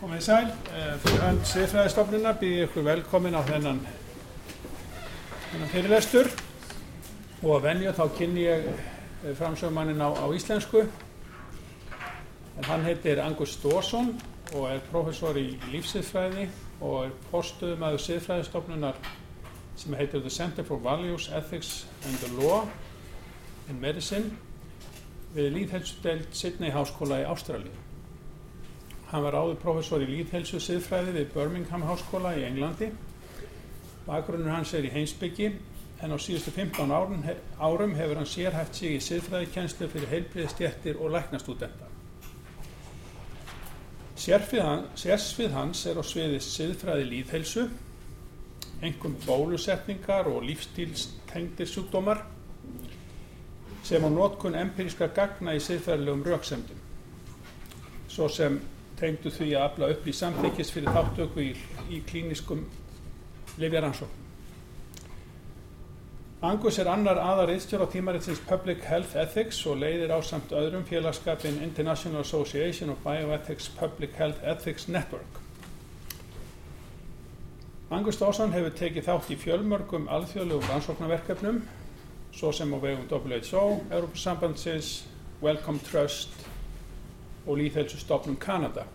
Komið sæl, eh, fyrir hönd Siðfræðistofnunar býð ykkur velkomin á þennan, þennan fyrirlestur og að venja þá kynni ég eh, framsögumannin á, á íslensku. En hann heitir Angus Storsson og er professor í lífsiðfræði og er postuðumæður Siðfræðistofnunar sem heitir The Center for Values, Ethics and the Law in Medicine við Líðhelsudelt Sydney Háskóla í Ástralíu. Hann var áður professor í líðhelsu siðfræði við Birmingham Háskóla í Englandi. Bakgrunnur hans er í heimsbyggi en á síðustu 15 árum, árum hefur hann sérhæft sig í siðfræðikenslu fyrir heilbriðstjettir og læknastúdenta. Sérsvið hans er á sviði siðfræði líðhelsu, engum bólusetningar og lífstílstengdir sjúkdómar sem á nótkun empiríska gagna í siðfræðilegum rauksendum, svo sem tengdu því að afla upp í samþykist fyrir þáttöku í, í klíniskum livjaransóknum. Angus er annar aðar eðstjór á tímaritsins Public Health Ethics og leiðir á samt öðrum félagskapin International Association of Bioethics Public Health Ethics Network. Angus Dawson hefur tekið þátt í fjölmörgum alþjóðlegum rannsóknarverkefnum svo sem á vegum WHO, Europasambandsins, Wellcome Trust og Líðhelsustofnum Kanada.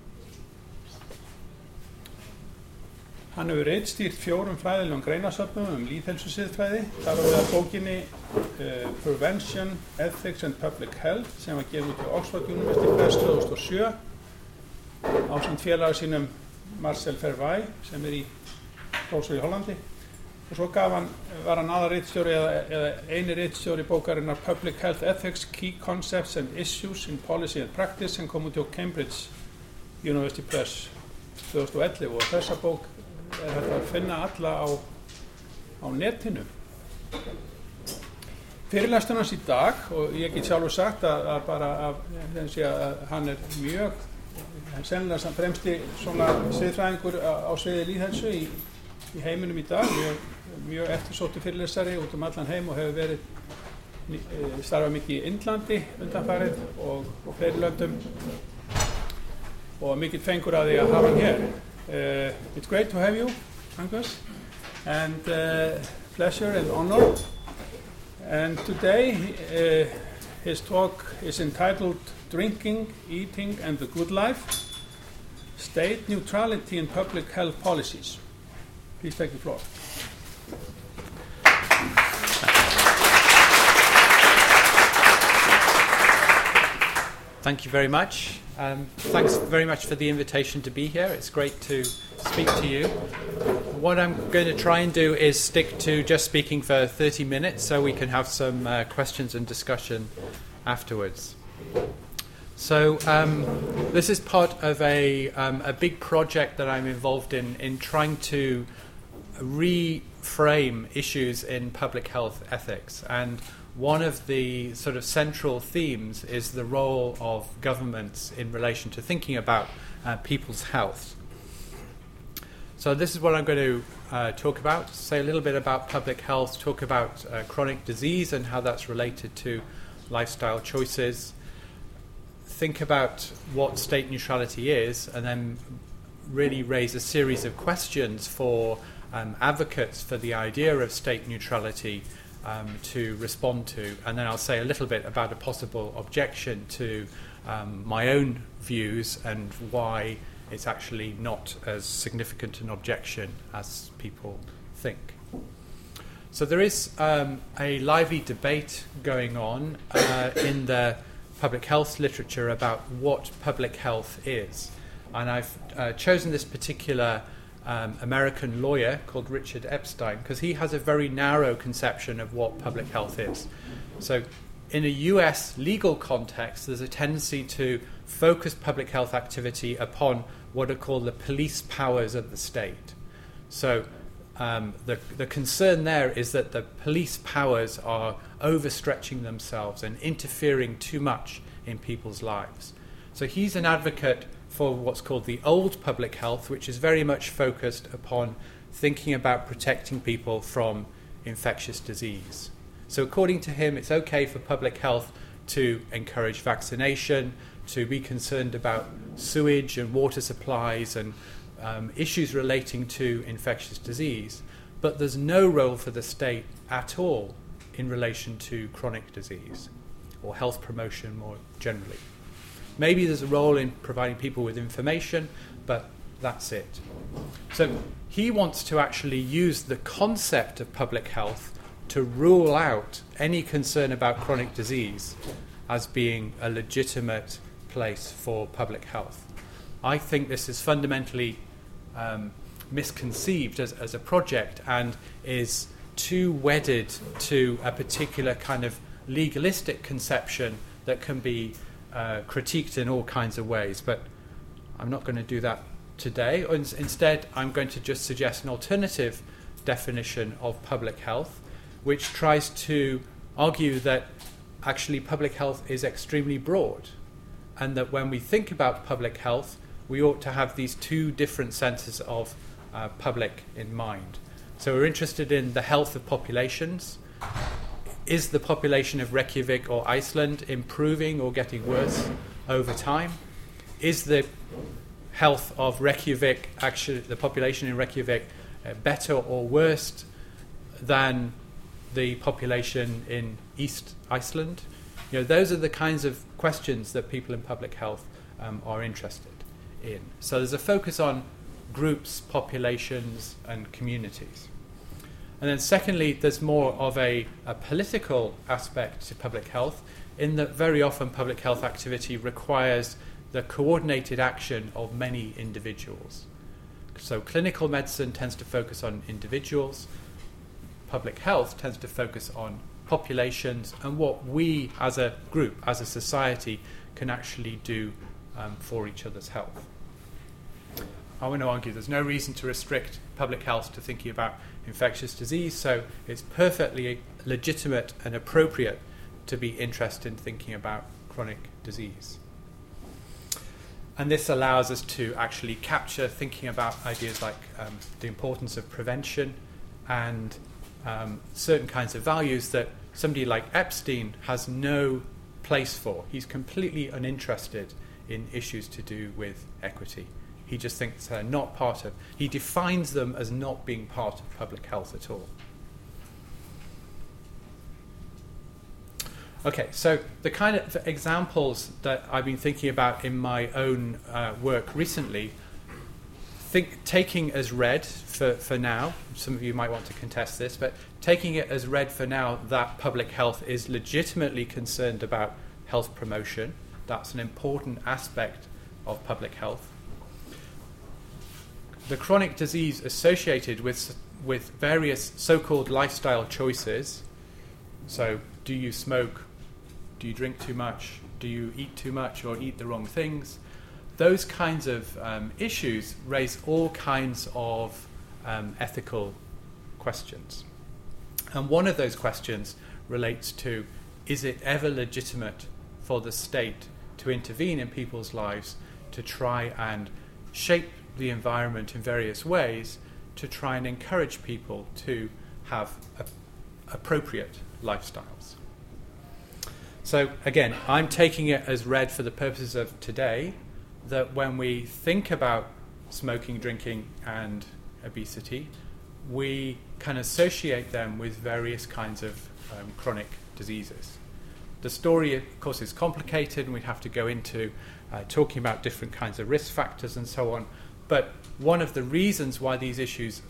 Hann hefur reittstýrt fjórum fræðilegum greinasöfnum um líðhelsusiðfræði. Það var við að bókinni uh, Prevention, Ethics and Public Health sem var gefið út á Oxford University Press 2007 á samt félagar sínum Marcel Verwey sem er í prósur í Hollandi og svo hann, var hann aðra reittstjóri eða, eða eini reittstjóri bókarinnar Public Health Ethics, Key Concepts and Issues in Policy and Practice sem kom út á Cambridge University Press 2011 og þessa bók er hægt að finna alla á, á netinu. Fyrirlæstunans í dag, og ég get sjálfur sagt að, að bara að, að hann er mjög, sennilega fremsti svona sviðfræðingur á, á sviði líðhelsu í, í heiminum í dag, mjög, mjög eftirsóttu fyrirlæsari út um allan heim og hefur verið starfað mikið í Indlandi undanfarið og, og fleiri löndum og mikið fengur að því að hafa hann hér. Uh, it's great to have you, Angus, and uh, pleasure and honor. And today uh, his talk is entitled Drinking, Eating and the Good Life State Neutrality in Public Health Policies. Please take the floor. Thank you very much. Um, thanks very much for the invitation to be here. It's great to speak to you. What I'm going to try and do is stick to just speaking for 30 minutes so we can have some uh, questions and discussion afterwards. So, um, this is part of a, um, a big project that I'm involved in in trying to reframe issues in public health ethics. And one of the sort of central themes is the role of governments in relation to thinking about uh, people's health. So, this is what I'm going to uh, talk about say a little bit about public health, talk about uh, chronic disease and how that's related to lifestyle choices, think about what state neutrality is, and then really raise a series of questions for um, advocates for the idea of state neutrality um, to respond to, and then I'll say a little bit about a possible objection to um, my own views and why it's actually not as significant an objection as people think. So there is um, a lively debate going on uh, in the public health literature about what public health is, and I've uh, chosen this particular um, American lawyer called Richard Epstein because he has a very narrow conception of what public health is. So, in a US legal context, there's a tendency to focus public health activity upon what are called the police powers of the state. So, um, the, the concern there is that the police powers are overstretching themselves and interfering too much in people's lives. So, he's an advocate for what's called the old public health, which is very much focused upon thinking about protecting people from infectious disease. So, according to him, it's okay for public health to encourage vaccination, to be concerned about sewage and water supplies and um, issues relating to infectious disease, but there's no role for the state at all in relation to chronic disease or health promotion more generally. Maybe there's a role in providing people with information, but that's it. So he wants to actually use the concept of public health to rule out any concern about chronic disease as being a legitimate place for public health. I think this is fundamentally um, misconceived as, as a project and is too wedded to a particular kind of legalistic conception that can be uh, critiqued in all kinds of ways. But I'm not going to do that today. Instead, I'm going to just suggest an alternative definition of public health, which tries to argue that actually public health is extremely broad, and that when we think about public health, we ought to have these two different senses of uh, public in mind. So we're interested in the health of populations. Is the population of Reykjavik or Iceland improving or getting worse over time? Is the health of Reykjavik, actually, the population in Reykjavik, uh, better or worse than the population in East Iceland? You know, those are the kinds of questions that people in public health um, are interested in. So there's a focus on groups, populations, and communities. And then, secondly, there's more of a, a, political aspect to public health, in that very often public health activity requires the coordinated action of many individuals. So, clinical medicine tends to focus on individuals, public health tends to focus on populations and what we as a group, as a society, can actually do um, for each other's health. I want to argue there's no reason to restrict public health to thinking about infectious disease, so it's perfectly legitimate and appropriate to be interested in thinking about chronic disease. And this allows us to actually capture thinking about ideas like um, the importance of prevention and um, certain kinds of values that somebody like Epstein has no place for. He's completely uninterested in issues to do with equity. He just thinks they're not part of, he defines them as not being part of public health at all. Okay, so the kind of examples that I've been thinking about in my own uh, work recently, think taking as read for, for now, some of you might want to contest this, but taking it as read for now that public health is legitimately concerned about health promotion. That's an important aspect of public health the chronic disease associated with, with various so called lifestyle choices. So, do you smoke? Do you drink too much? Do you eat too much or eat the wrong things? Those kinds of um, issues raise all kinds of um, ethical questions. And one of those questions relates to is it ever legitimate for the state to intervene in people's lives to try and shape the environment in various ways to try and encourage people to have a, appropriate lifestyles. So, again, I'm taking it as read for the purposes of today that when we think about smoking, drinking, and obesity, we can associate them with various kinds of um, chronic diseases. The story, of course, is complicated, and we'd have to go into uh, talking about different kinds of risk factors and so on. But one of the reasons why these issues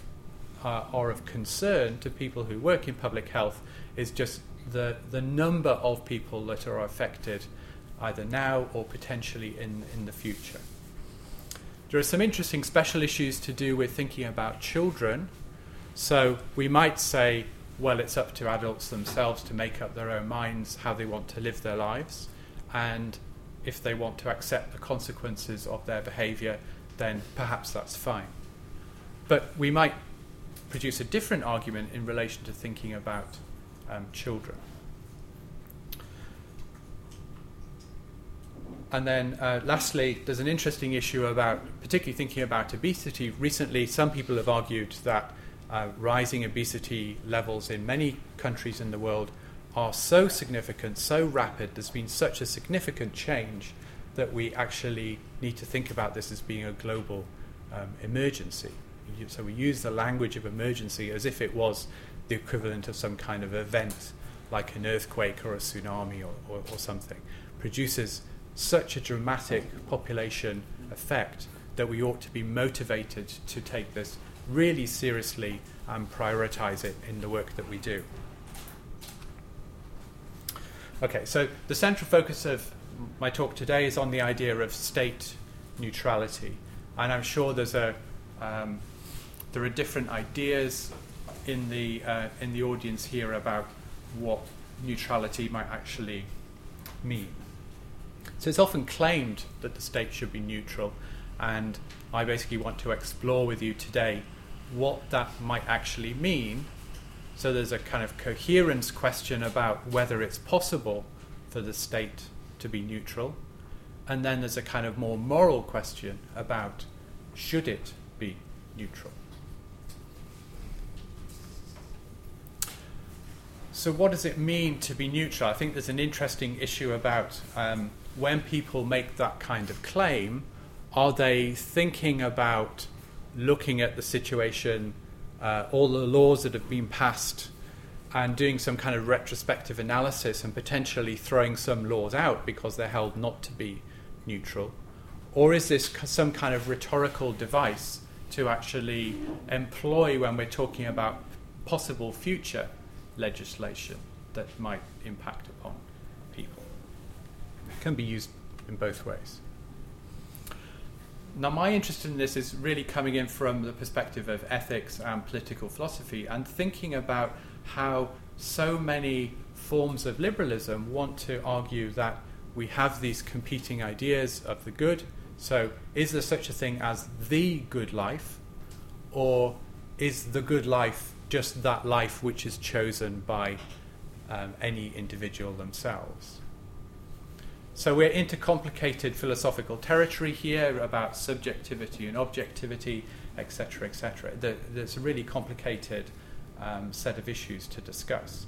are, are of concern to people who work in public health is just the, the number of people that are affected either now or potentially in, in the future. There are some interesting special issues to do with thinking about children. So we might say, well, it's up to adults themselves to make up their own minds how they want to live their lives. And if they want to accept the consequences of their behavior, then perhaps that's fine. But we might produce a different argument in relation to thinking about um, children. And then, uh, lastly, there's an interesting issue about, particularly thinking about obesity. Recently, some people have argued that uh, rising obesity levels in many countries in the world are so significant, so rapid, there's been such a significant change that we actually need to think about this as being a global um, emergency. So we use the language of emergency as if it was the equivalent of some kind of event like an earthquake or a tsunami or, or, or something. Produces such a dramatic population effect that we ought to be motivated to take this really seriously and prioritize it in the work that we do. Okay, so the central focus of my talk today is on the idea of state neutrality, and I'm sure there's a um, there are different ideas in the uh, in the audience here about what neutrality might actually mean. So it's often claimed that the state should be neutral, and I basically want to explore with you today what that might actually mean. So there's a kind of coherence question about whether it's possible for the state to be neutral, and then there's a kind of more moral question about should it be neutral. So, what does it mean to be neutral? I think there's an interesting issue about um, when people make that kind of claim, are they thinking about looking at the situation, uh, all the laws that have been passed, and doing some kind of retrospective analysis and potentially throwing some laws out because they're held not to be neutral? Or is this some kind of rhetorical device to actually employ when we're talking about possible future legislation that might impact upon people? It can be used in both ways. Now, my interest in this is really coming in from the perspective of ethics and political philosophy and thinking about how so many forms of liberalism want to argue that we have these competing ideas of the good. So, is there such a thing as the good life, or is the good life just that life which is chosen by um, any individual themselves? So we're into complicated philosophical territory here about subjectivity and objectivity, etc., etc. There's a really complicated um, set of issues to discuss.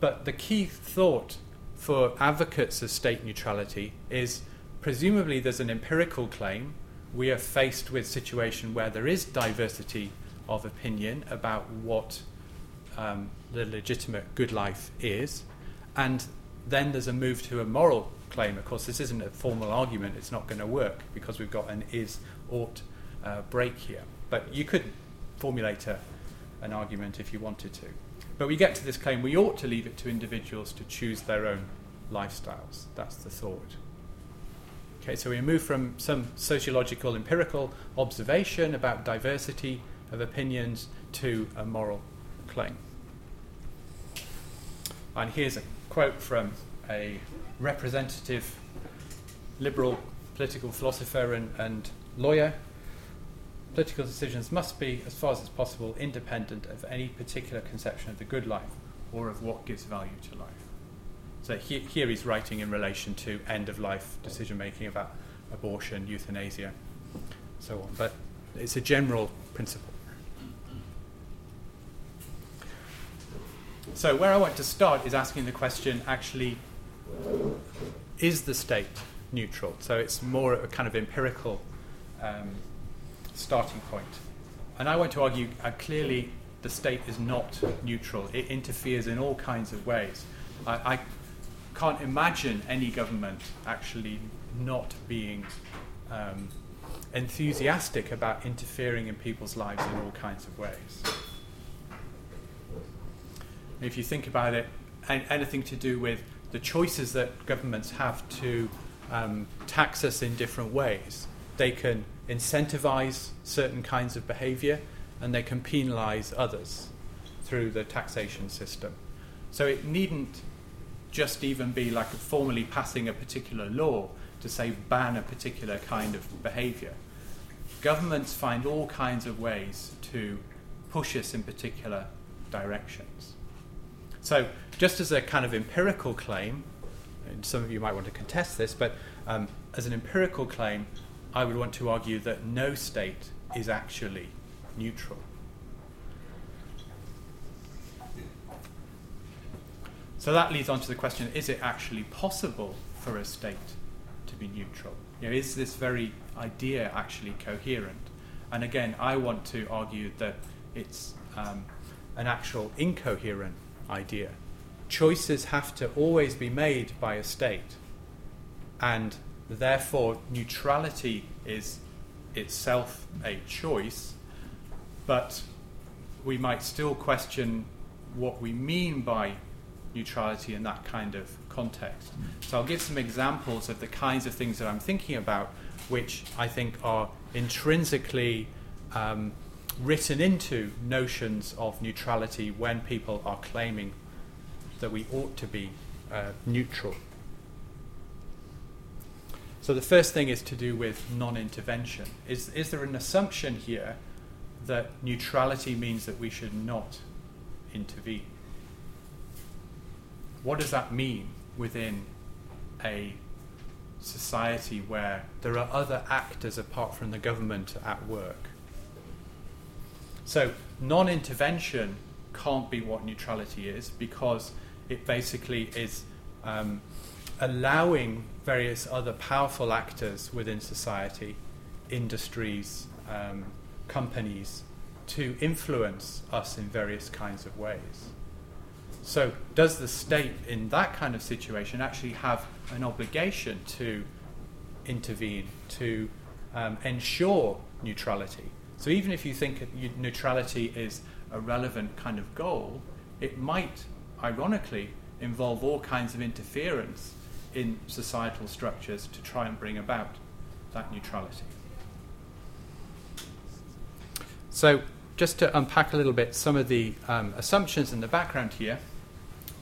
But the key thought for advocates of state neutrality is presumably there's an empirical claim. We are faced with a situation where there is diversity of opinion about what um, the legitimate good life is, and then there's a move to a moral claim. Of course, this isn't a formal argument, it's not going to work because we've got an is ought uh, break here. But you could formulate a, an argument if you wanted to. But we get to this claim we ought to leave it to individuals to choose their own lifestyles. That's the thought. Okay, so we move from some sociological empirical observation about diversity of opinions to a moral claim. And here's a quote from a representative liberal political philosopher and, and lawyer. Political decisions must be, as far as it's possible, independent of any particular conception of the good life or of what gives value to life. So he, here he's writing in relation to end of life decision making about abortion, euthanasia, so on. But it's a general principle. So, where I want to start is asking the question actually, is the state neutral? So, it's more of a kind of empirical um, starting point. And I want to argue uh, clearly the state is not neutral, it interferes in all kinds of ways. I, I can't imagine any government actually not being um, enthusiastic about interfering in people's lives in all kinds of ways. If you think about it, anything to do with the choices that governments have to um, tax us in different ways, they can incentivize certain kinds of behavior and they can penalize others through the taxation system. So it needn't just even be like formally passing a particular law to say ban a particular kind of behavior. Governments find all kinds of ways to push us in particular directions. So, just as a kind of empirical claim, and some of you might want to contest this, but um, as an empirical claim, I would want to argue that no state is actually neutral. So that leads on to the question is it actually possible for a state to be neutral? You know, is this very idea actually coherent? And again, I want to argue that it's um, an actual incoherent idea. Choices have to always be made by a state, and therefore, neutrality is itself a choice, but we might still question what we mean by neutrality in that kind of context. So I'll give some examples of the kinds of things that I'm thinking about, which I think are intrinsically um, written into notions of neutrality when people are claiming that we ought to be uh, neutral. So the first thing is to do with non-intervention. Is is there an assumption here that neutrality means that we should not intervene? What does that mean within a society where there are other actors apart from the government at work? So non-intervention can't be what neutrality is because it basically is um, allowing various other powerful actors within society, industries, um, companies, to influence us in various kinds of ways. So, does the state in that kind of situation actually have an obligation to intervene, to um, ensure neutrality? So, even if you think neutrality is a relevant kind of goal, it might, ironically, involve all kinds of interference in societal structures to try and bring about that neutrality. So, just to unpack a little bit some of the um, assumptions in the background here,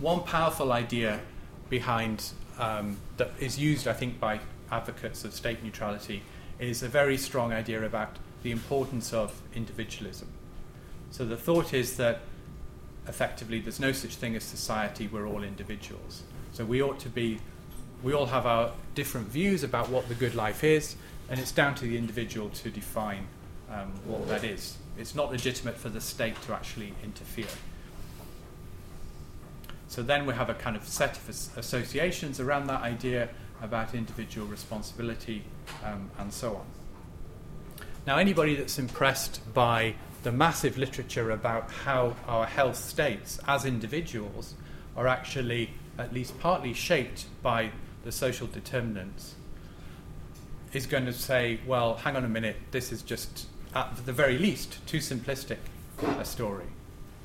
one powerful idea behind um, that is used, I think, by advocates of state neutrality is a very strong idea about the importance of individualism. So the thought is that effectively there's no such thing as society, we're all individuals. So we ought to be we all have our different views about what the good life is, and it's down to the individual to define um, what that is. It's not legitimate for the state to actually interfere. So then we have a kind of set of associations around that idea about individual responsibility um, and so on. Now, anybody that's impressed by the massive literature about how our health states as individuals are actually at least partly shaped by the social determinants, is going to say, well, hang on a minute, this is just, at the very least, too simplistic a story.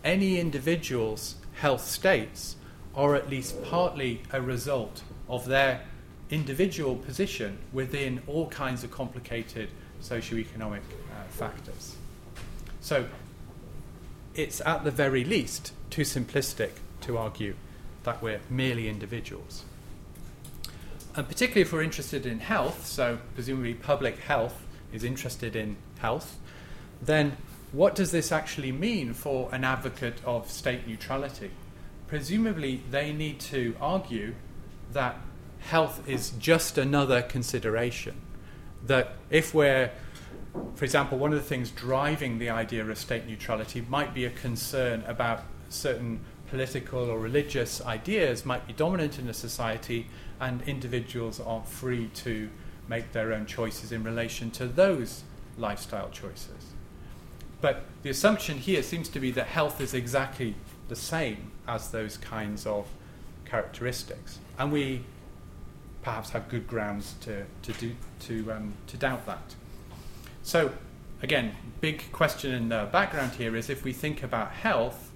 Any individual's health states are at least partly a result of their individual position within all kinds of complicated socioeconomic uh, factors. So it's at the very least too simplistic to argue that we're merely individuals. And particularly if we're interested in health, so presumably public health is interested in health, then what does this actually mean for an advocate of state neutrality? Presumably, they need to argue that health is just another consideration. That if we're, for example, one of the things driving the idea of state neutrality might be a concern about certain political or religious ideas might be dominant in a society, and individuals are free to make their own choices in relation to those lifestyle choices. But the assumption here seems to be that health is exactly the same as those kinds of characteristics. And we perhaps have good grounds to, to, do, to, um, to doubt that. So, again, big question in the background here is if we think about health,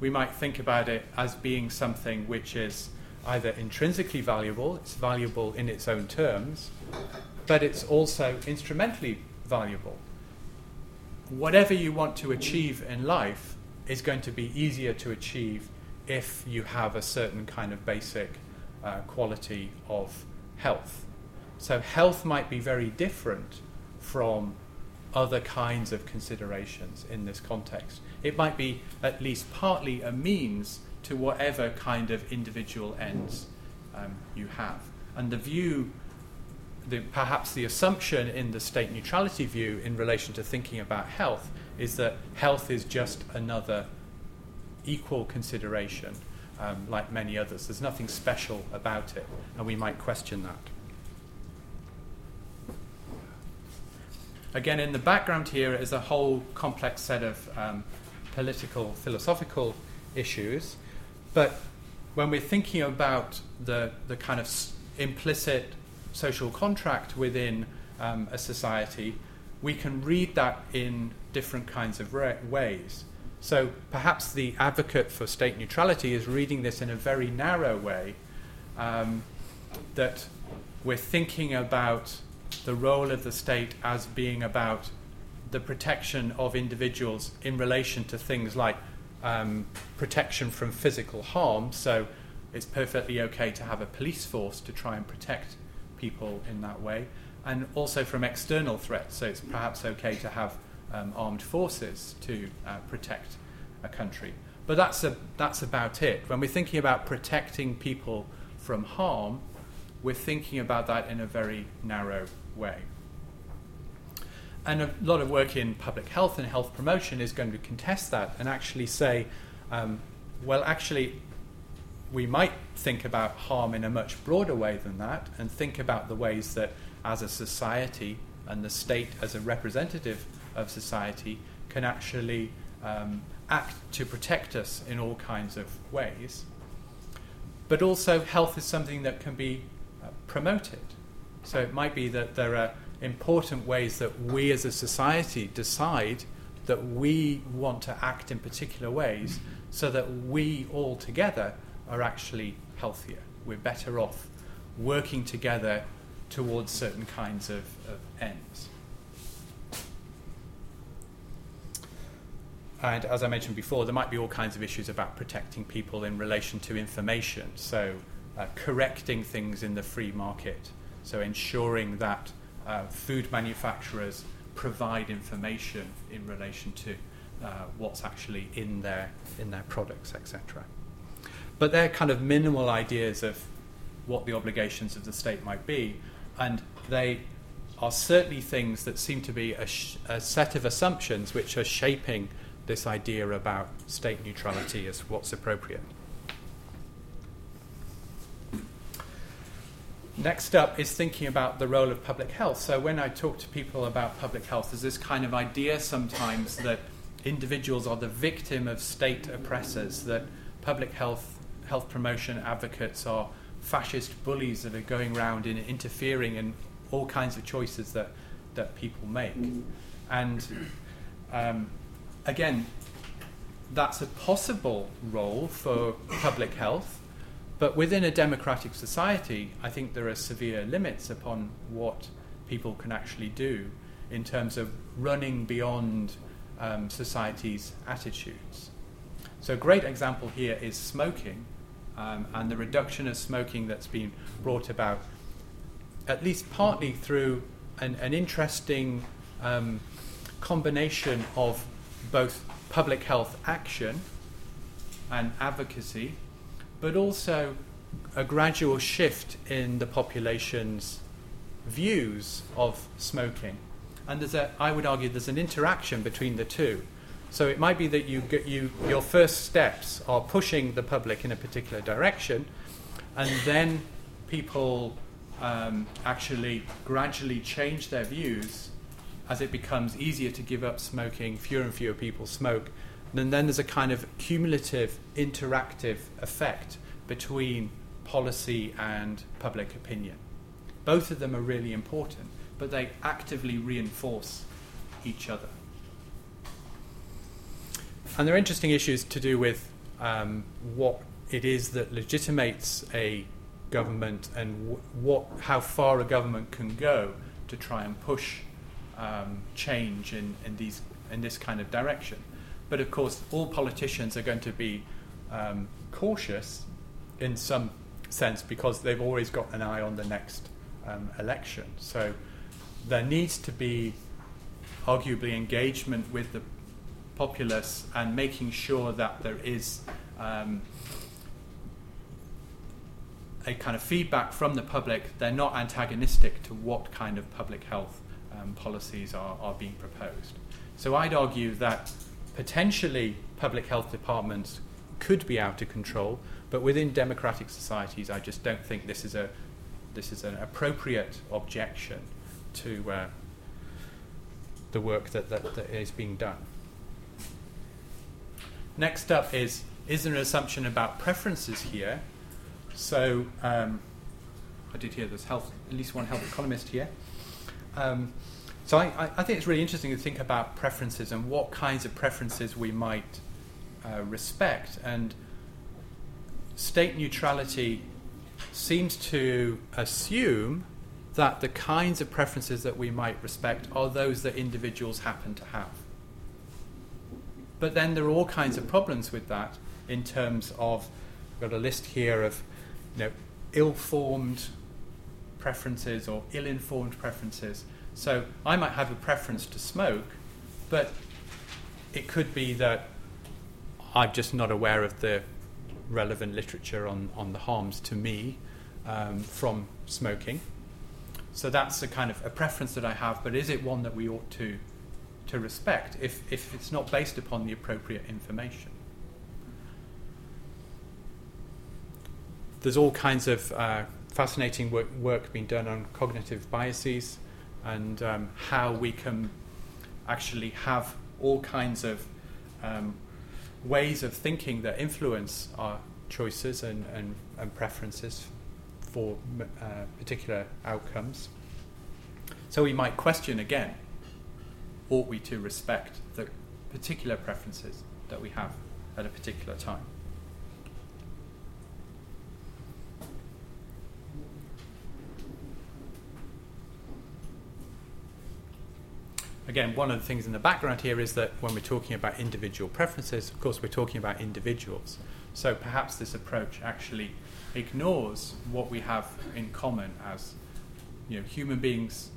we might think about it as being something which is either intrinsically valuable, it's valuable in its own terms, but it's also instrumentally valuable. Whatever you want to achieve in life is going to be easier to achieve if you have a certain kind of basic uh, quality of health. So, health might be very different from other kinds of considerations in this context. It might be at least partly a means to whatever kind of individual ends um, you have. And the view, the, perhaps the assumption in the state neutrality view in relation to thinking about health is that health is just another equal consideration, um, like many others. There's nothing special about it, and we might question that. again, in the background here is a whole complex set of um, political, philosophical issues. But when we're thinking about the, the kind of s- implicit social contract within um, a society, we can read that in different kinds of ways. So perhaps the advocate for state neutrality is reading this in a very narrow way, um, that we're thinking about the role of the state as being about the protection of individuals in relation to things like um, protection from physical harm. So it's perfectly okay to have a police force to try and protect people in that way, and also from external threats. So it's perhaps okay to have um, armed forces to uh, protect a country. But that's, a, that's about it. When we're thinking about protecting people from harm, we're thinking about that in a very narrow way. And a lot of work in public health and health promotion is going to contest that and actually say, um, well, actually, we might think about harm in a much broader way than that and think about the ways that, as a society and the state as a representative of society, can actually um, act to protect us in all kinds of ways. But also, health is something that can be uh, promoted. So it might be that there are important ways that we as a society decide that we want to act in particular ways so that we all together are actually healthier. We're better off working together towards certain kinds of, of ends. And as I mentioned before, there might be all kinds of issues about protecting people in relation to information. So, uh, correcting things in the free market. So, ensuring that uh, food manufacturers provide information in relation to uh, what's actually in their, in their products, etc. But they're kind of minimal ideas of what the obligations of the state might be. And they are certainly things that seem to be a, sh- a set of assumptions which are shaping this idea about state neutrality as what's appropriate. Next up is thinking about the role of public health. So, when I talk to people about public health, there's this kind of idea sometimes that individuals are the victim of state oppressors, that public health, health promotion advocates are fascist bullies that are going around and interfering in all kinds of choices that, that people make. And um, again, that's a possible role for public health, but within a democratic society, I think there are severe limits upon what people can actually do in terms of running beyond um, society's attitudes. So, a great example here is smoking um, and the reduction of smoking that's been brought about, at least partly through an, an interesting um, combination of both public health action and advocacy, but also a gradual shift in the population's views of smoking. And there's a, I would argue, there's an interaction between the two. So it might be that you, get, you your first steps are pushing the public in a particular direction, and then people um, actually gradually change their views as it becomes easier to give up smoking, fewer and fewer people smoke, and then there's a kind of cumulative, interactive effect between policy and public opinion. Both of them are really important, but they actively reinforce each other. And there are interesting issues to do with um, what it is that legitimates a government and what, how far a government can go to try and push um, change in, in, these, in this kind of direction. But of course, all politicians are going to be um, cautious in some sense because they've always got an eye on the next um, election. So there needs to be arguably engagement with the populace and making sure that there is um, a kind of feedback from the public. They're not antagonistic to what kind of public health um, policies are, are being proposed. So I'd argue that potentially public health departments could be out of control, but within democratic societies, I just don't think this is a this is an appropriate objection to uh, the work that, that, that is being done. Next up is is there an assumption about preferences here? So um, I did hear there's health, at least one health economist here. Um, so I, I, think it's really interesting to think about preferences and what kinds of preferences we might uh, respect. And state neutrality seems to assume that the kinds of preferences that we might respect are those that individuals happen to have. But then there are all kinds of problems with that in terms of, I've got a list here of you know, ill formed preferences or ill informed preferences. So I might have a preference to smoke, but it could be that I'm just not aware of the relevant literature on, on the harms to me um, from smoking. So that's a kind of a preference that I have, but is it one that we ought to, to respect if, if it's not based upon the appropriate information? There's all kinds of uh, fascinating work, work, being done on cognitive biases and um, how we can actually have all kinds of um, ways of thinking that influence our choices and, and, and preferences for uh, particular outcomes. So we might question again ought we to respect the particular preferences that we have at a particular time? Again, one of the things in the background here is that when we're talking about individual preferences, of course, we're talking about individuals. So perhaps this approach actually ignores what we have in common as you know, human beings.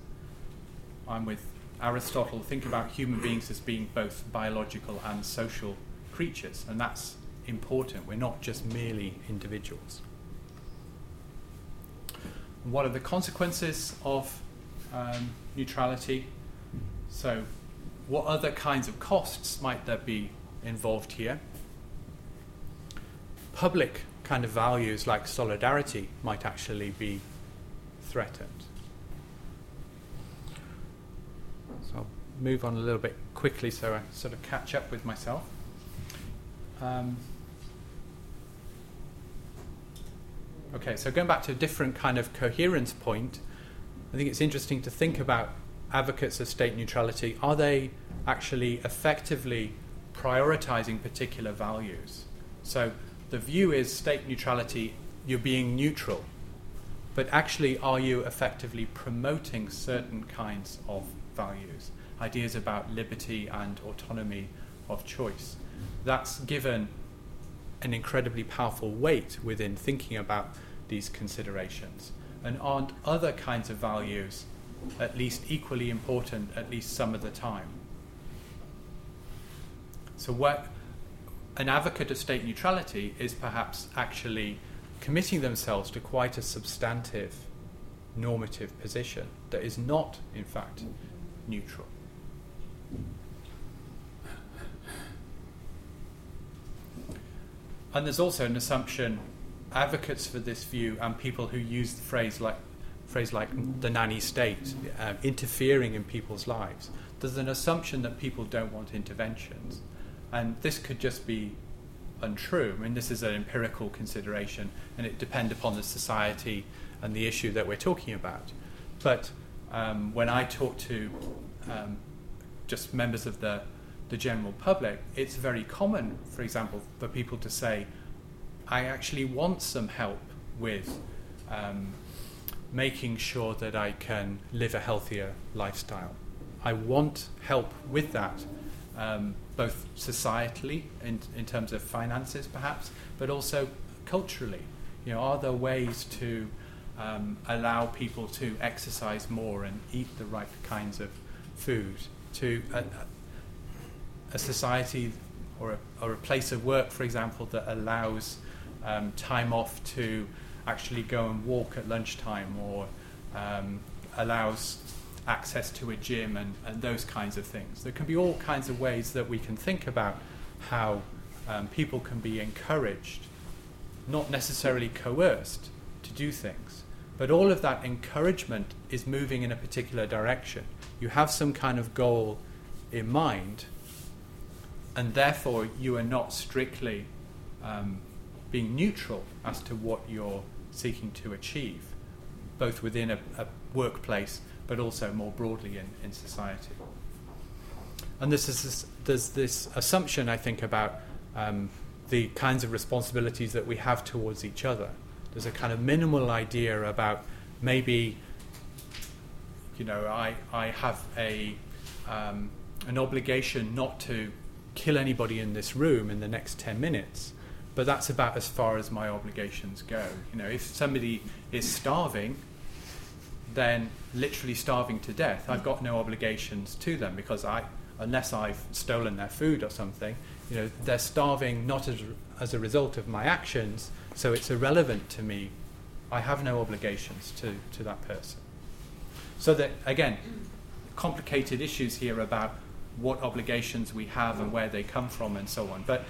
I'm with Aristotle, think about human beings as being both biological and social creatures, and that's important. We're not just merely individuals. What are the consequences of um, neutrality? So, what other kinds of costs might there be involved here? Public kind of values like solidarity might actually be threatened. So I'll move on a little bit quickly so I sort of catch up with myself. Um, okay, so going back to a different kind of coherence point, I think it's interesting to think about advocates of state neutrality, are they actually effectively prioritizing particular values? So the view is state neutrality, you're being neutral, but actually, are you effectively promoting certain kinds of values? Ideas about liberty and autonomy of choice. That's given an incredibly powerful weight within thinking about these considerations. And aren't other kinds of values at least equally important at least some of the time. So, what an advocate of state neutrality is perhaps actually committing themselves to quite a substantive normative position that is not, in fact, neutral. And there's also an assumption advocates for this view and people who use the phrase like phrase like the nanny state uh, interfering in people's lives, there's an assumption that people don't want interventions. And this could just be untrue. I mean, this is an empirical consideration, and it depends upon the society and the issue that we're talking about. But um, when I talk to um, just members of the, the general public, it's very common, for example, for people to say, I actually want some help with um, making sure that I can live a healthier lifestyle. I want help with that, um, both societally in, in terms of finances, perhaps, but also culturally. You know, are there ways to um, allow people to exercise more and eat the right kinds of food? To a, a society or a, or a place of work, for example, that allows um, time off to actually go and walk at lunchtime or um, allows access to a gym and, and, those kinds of things. There can be all kinds of ways that we can think about how um, people can be encouraged, not necessarily coerced, to do things. But all of that encouragement is moving in a particular direction. you have some kind of goal in mind, and therefore you are not strictly um, being neutral as to what you're seeking to achieve, both within a, a workplace but also more broadly in, in society. And this is this, there's this assumption, I think, about um, the kinds of responsibilities that we have towards each other. There's a kind of minimal idea about maybe, you know, I, I have a, um, an obligation not to kill anybody in this room in the next 10 minutes, but that's about as far as my obligations go. You know, if somebody is starving, then literally starving to death, I've got no obligations to them because I, unless I've stolen their food or something, you know, they're starving not as, as a result of my actions, so it's irrelevant to me. I have no obligations to, to that person. So that, again, complicated issues here about what obligations we have and where they come from and so on. But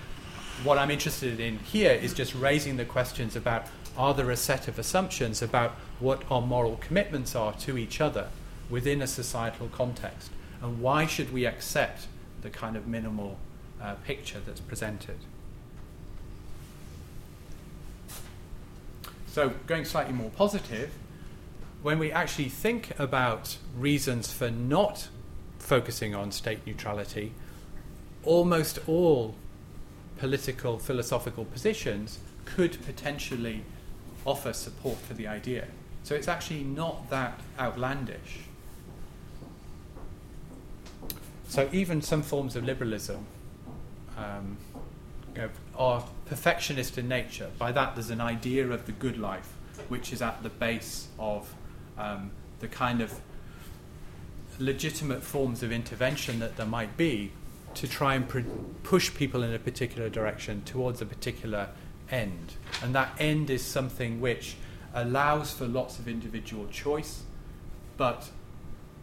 what I'm interested in here is just raising the questions about are there a set of assumptions about what our moral commitments are to each other within a societal context? And why should we accept the kind of minimal uh, picture that's presented? So, going slightly more positive, when we actually think about reasons for not focusing on state neutrality, almost all political philosophical positions could potentially offer support for the idea. So it's actually not that outlandish. So even some forms of liberalism um, you know, are perfectionist in nature. By that, there's an idea of the good life, which is at the base of um, the kind of legitimate forms of intervention that there might be to try and pr- push people in a particular direction towards a particular end. And that end is something which allows for lots of individual choice, but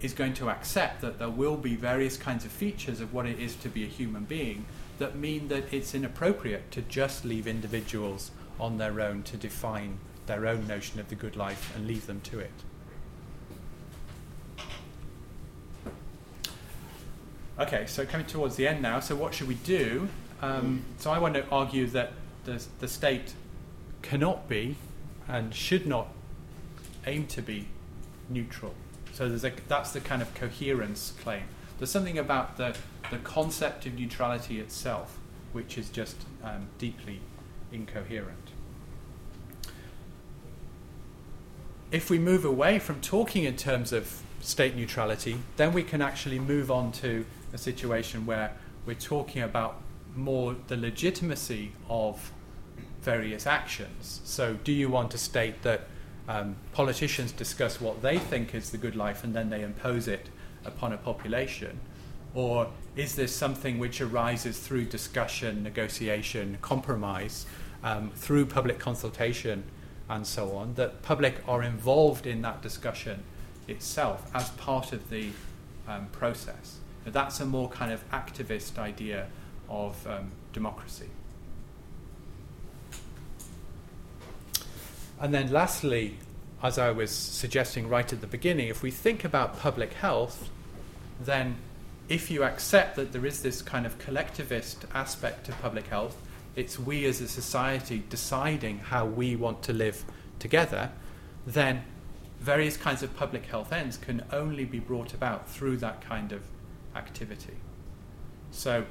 is going to accept that there will be various kinds of features of what it is to be a human being that mean that it's inappropriate to just leave individuals on their own to define their own notion of the good life and leave them to it. Okay, so coming towards the end now, so what should we do? Um, so I want to argue that the, the state cannot be and should not aim to be neutral. So there's a, that's the kind of coherence claim. There's something about the, the concept of neutrality itself which is just um, deeply incoherent. If we move away from talking in terms of state neutrality, then we can actually move on to a situation where we're talking about more the legitimacy of various actions. So, do you want to state that um, politicians discuss what they think is the good life and then they impose it upon a population? Or is this something which arises through discussion, negotiation, compromise, um, through public consultation, and so on, that public are involved in that discussion itself as part of the um, process? That's a more kind of activist idea of um, democracy. And then, lastly, as I was suggesting right at the beginning, if we think about public health, then if you accept that there is this kind of collectivist aspect to public health, it's we as a society deciding how we want to live together, then various kinds of public health ends can only be brought about through that kind of activity. So,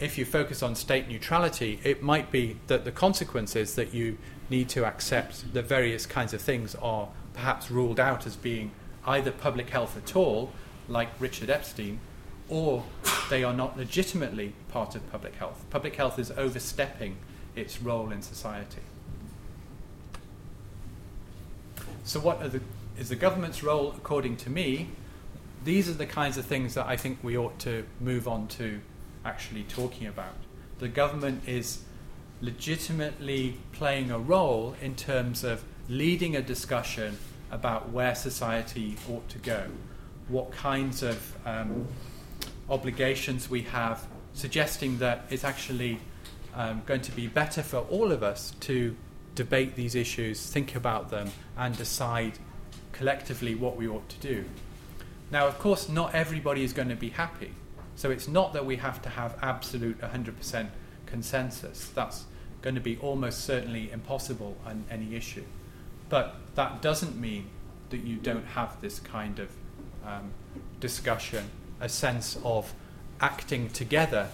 if you focus on state neutrality, it might be that the consequence is that you need to accept that various kinds of things are perhaps ruled out as being either public health at all, like Richard Epstein, or they are not legitimately part of public health. Public health is overstepping its role in society. So, what the, is the government's role according to me? These are the kinds of things that I think we ought to move on to actually talking about. The government is legitimately playing a role in terms of leading a discussion about where society ought to go, what kinds of um, obligations we have, suggesting that it's actually um, going to be better for all of us to debate these issues, think about them, and decide collectively what we ought to do. Now, of course, not everybody is going to be happy. So it's not that we have to have absolute 100% consensus. That's going to be almost certainly impossible on any issue. But that doesn't mean that you don't have this kind of um, discussion, a sense of acting together,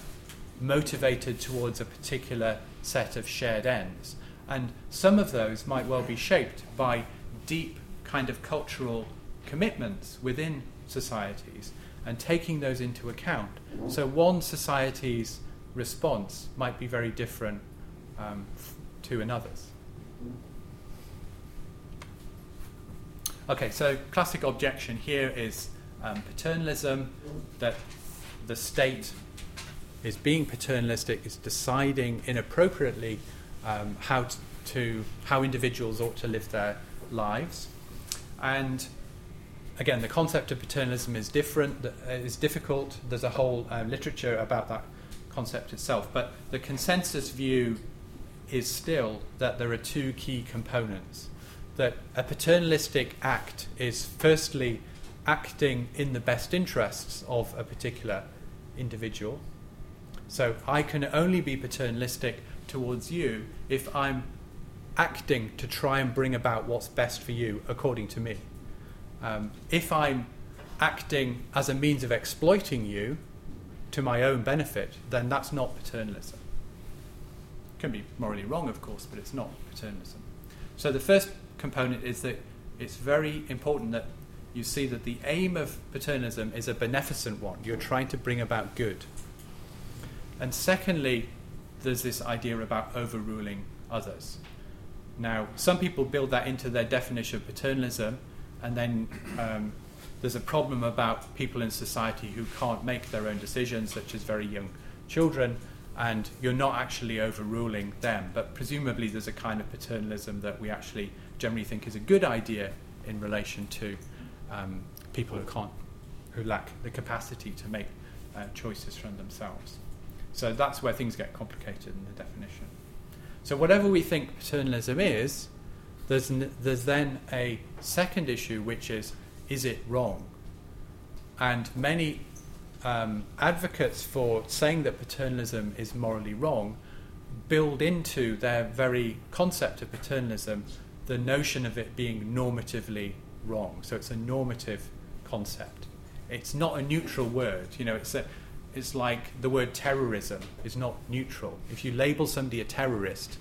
motivated towards a particular set of shared ends. And some of those might well be shaped by deep kind of cultural commitments within societies and taking those into account. So one society's response might be very different um, to another's. Okay, so classic objection here is um, paternalism, that the state is being paternalistic, is deciding inappropriately um, how to, to how individuals ought to live their lives, and again, the concept of paternalism is different, uh, is difficult. There's a whole uh, literature about that concept itself, but the consensus view is still that there are two key components. That a paternalistic act is firstly acting in the best interests of a particular individual. So I can only be paternalistic towards you if I'm acting to try and bring about what's best for you according to me. Um, if I'm acting as a means of exploiting you to my own benefit, then that's not paternalism. It can be morally wrong, of course, but it's not paternalism. So the first component is that it's very important that you see that the aim of paternalism is a beneficent one. You're trying to bring about good. And secondly, there's this idea about overruling others. Now, some people build that into their definition of paternalism and then um, there's a problem about people in society who can't make their own decisions, such as very young children, and you're not actually overruling them. But presumably, there's a kind of paternalism that we actually generally think is a good idea in relation to um, people who can't, who lack the capacity to make uh, choices from themselves. So that's where things get complicated in the definition. So whatever we think paternalism is, there's, n- there's then a second issue, which is is it wrong? And many um, advocates for saying that paternalism is morally wrong build into their very concept of paternalism the notion of it being normatively wrong. So it's a normative concept. It's not a neutral word. You know, it's a, it's like the word terrorism is not neutral. If you label somebody a terrorist,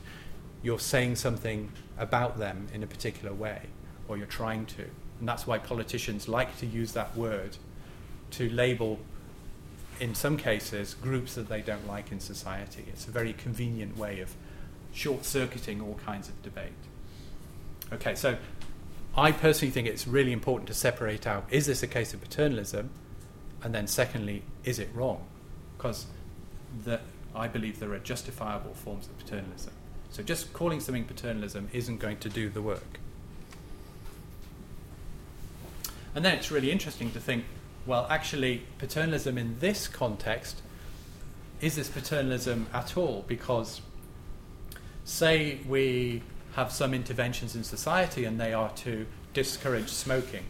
you're saying something about them in a particular way, or you're trying to. And that's why politicians like to use that word to label, in some cases, groups that they don't like in society. It's a very convenient way of short circuiting all kinds of debate. Okay, so I personally think it's really important to separate out is this a case of paternalism? And then, secondly, is it wrong? Because I believe there are justifiable forms of paternalism. So just calling something paternalism isn't going to do the work. And then it's really interesting to think well, actually, paternalism in this context is this paternalism at all? Because, say, we have some interventions in society and they are to discourage smoking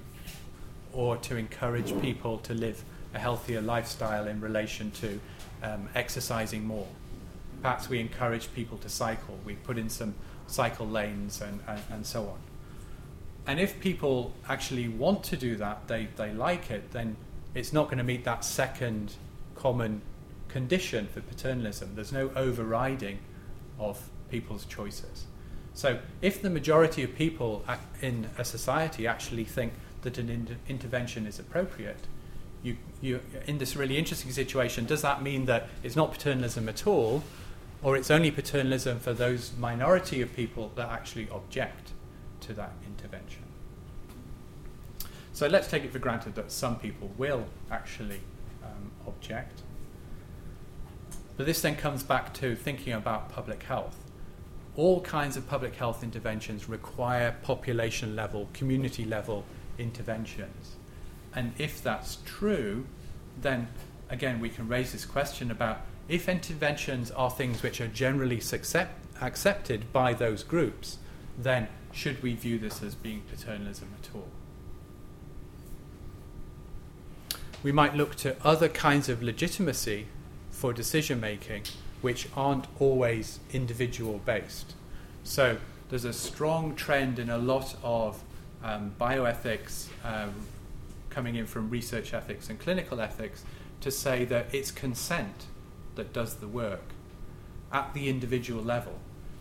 or to encourage people to live a healthier lifestyle in relation to um, exercising more perhaps we encourage people to cycle. We put in some cycle lanes and, and, and, so on. And if people actually want to do that, they, they like it, then it's not going to meet that second common condition for paternalism. There's no overriding of people's choices. So if the majority of people in a society actually think that an inter- intervention is appropriate, you, you, in this really interesting situation, does that mean that it's not paternalism at all, or it's only paternalism for those minority of people that actually object to that intervention. So let's take it for granted that some people will actually um, object. But this then comes back to thinking about public health. All kinds of public health interventions require population level, community level interventions. And if that's true, then again we can raise this question about if interventions are things which are generally accept, accepted by those groups, then should we view this as being paternalism at all? we might look to other kinds of legitimacy for decision making which aren't always individual based. So there's a strong trend in a lot of um, bioethics um, coming in from research ethics and clinical ethics to say that it's consent that does the work at the individual level.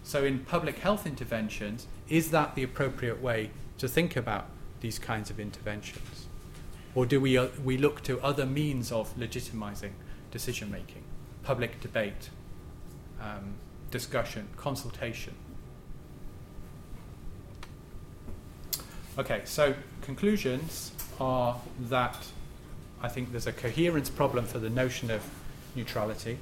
So, in public health interventions, is that the appropriate way to think about these kinds of interventions? Or do we, uh, we look to other means of legitimizing decision making, public debate, um, discussion, consultation? Okay, so conclusions are that I think there's a coherence problem for the notion of neutrality.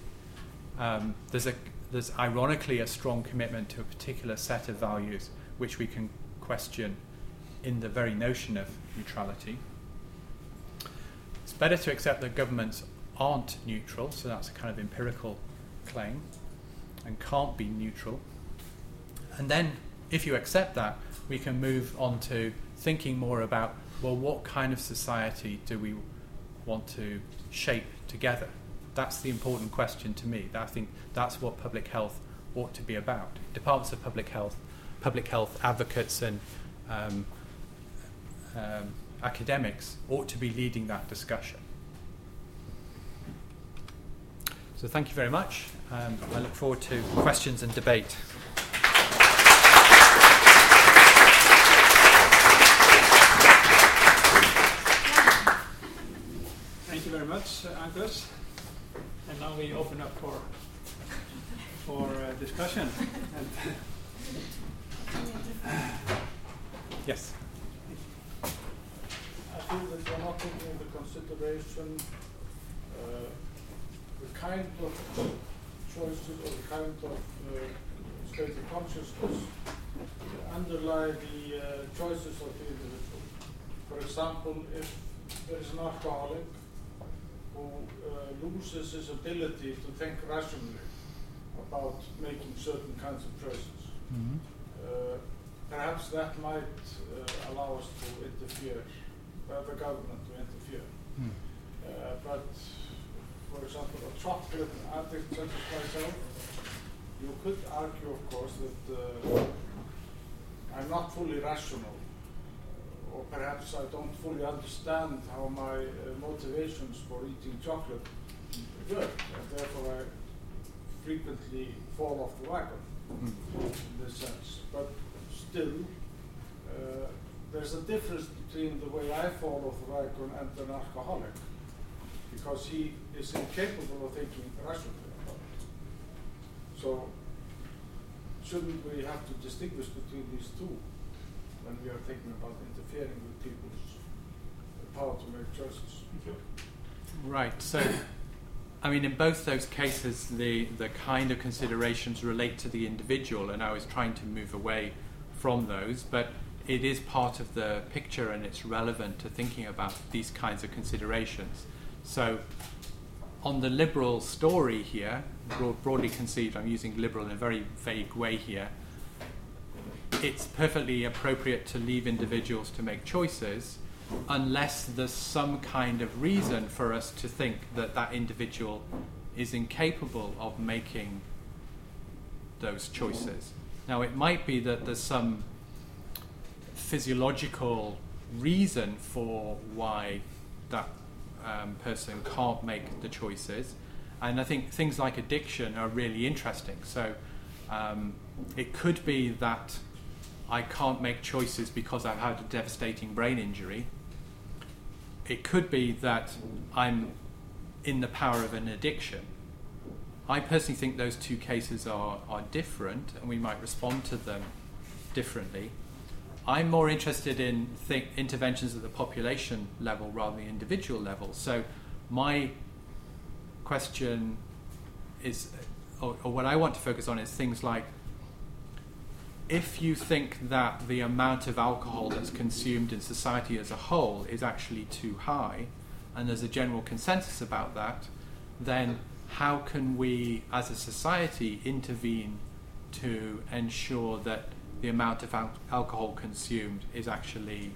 Um, there's, a, there's ironically a strong commitment to a particular set of values which we can question in the very notion of neutrality. It's better to accept that governments aren't neutral, so that's a kind of empirical claim, and can't be neutral. And then, if you accept that, we can move on to thinking more about well, what kind of society do we want to shape together? That's the important question to me. I think that's what public health ought to be about. Departments of public health, public health advocates, and um, um, academics ought to be leading that discussion. So, thank you very much. Um, I look forward to questions and debate. Thank you very much, Angus. And now we open up for for uh, discussion. yes. I feel that you're not taking into consideration uh, the kind of choices or the kind of uh, state of consciousness that underlie the uh, choices of the individual. For example, if there is an alcoholic who uh, loses his ability to think rationally about making certain kinds of choices. Mm-hmm. Uh, perhaps that might uh, allow us to interfere, the government to interfere. Mm. but, for example, a chocolate addict such as myself, you could argue, of course, that uh, I'm not fully rational or perhaps I don't fully understand how my uh, motivations for eating chocolate work, and therefore I frequently fall off the wagon in this sense. But still, uh, there's a difference between the way I fall off the wagon and an alcoholic, because he is incapable of thinking rationally about it. So, shouldn't we have to distinguish between these two? When we are thinking about interfering with people's power to make choices. Right. So, I mean, in both those cases, the, the kind of considerations relate to the individual, and I was trying to move away from those, but it is part of the picture and it's relevant to thinking about these kinds of considerations. So, on the liberal story here, broad, broadly conceived, I'm using liberal in a very vague way here it's perfectly appropriate to leave individuals to make choices unless there's some kind of reason for us to think that that individual is incapable of making those choices. Now, it might be that there's some physiological reason for why that um, person can't make the choices. And I think things like addiction are really interesting. So um, it could be that I can't make choices because I've had a devastating brain injury. It could be that I'm in the power of an addiction. I personally think those two cases are, are different and we might respond to them differently. I'm more interested in interventions at the population level rather than the individual level. So, my question is, or, or what I want to focus on is things like if you think that the amount of alcohol that's consumed in society as a whole is actually too high, and there's a general consensus about that, then how can we as a society intervene to ensure that the amount of al- alcohol consumed is actually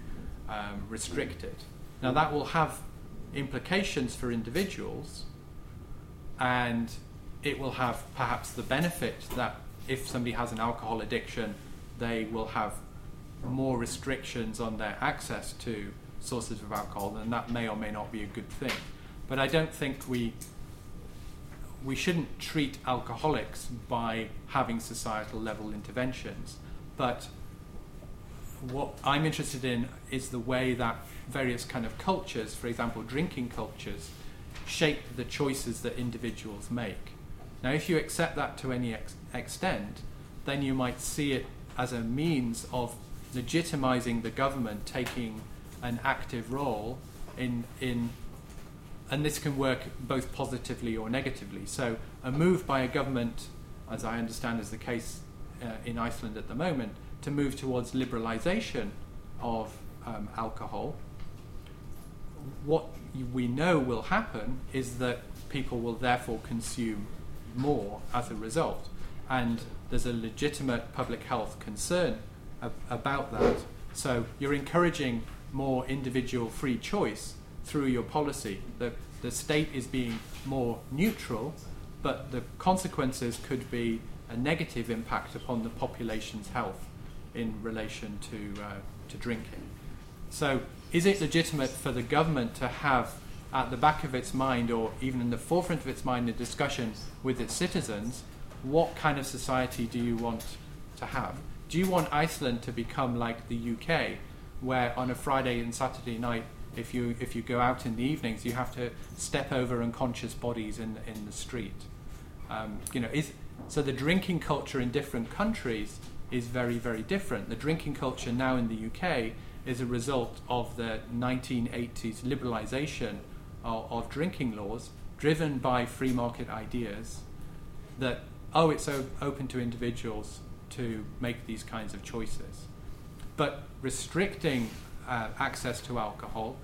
um, restricted? Now, that will have implications for individuals, and it will have perhaps the benefit that if somebody has an alcohol addiction, they will have more restrictions on their access to sources of alcohol, and that may or may not be a good thing. But I don't think we we shouldn't treat alcoholics by having societal level interventions, but what I'm interested in is the way that various kind of cultures, for example, drinking cultures, shape the choices that individuals make. Now, if you accept that to any ex- extent, then you might see it as a means of legitimizing the government taking an active role in in and this can work both positively or negatively. So a move by a government, as I understand is the case uh, in Iceland at the moment, to move towards liberalization of um, alcohol. What we know will happen is that people will therefore consume more as a result, and there's a legitimate public health concern ab- about that. So you're encouraging more individual free choice through your policy. The, the state is being more neutral, but the consequences could be a negative impact upon the population's health in relation to, uh, to drinking. So, is it legitimate for the government to have at the back of its mind, or even in the forefront of its mind, in discussion with its citizens? What kind of society do you want to have? Do you want Iceland to become like the UK, where on a Friday and Saturday night, if you if you go out in the evenings, you have to step over unconscious bodies in in the street? Um, you know, is so the drinking culture in different countries is very very different. The drinking culture now in the UK is a result of the 1980s liberalisation of, drinking laws, driven by free market ideas. That oh, it's open to individuals to make these kinds of choices. But restricting uh, access to alcohol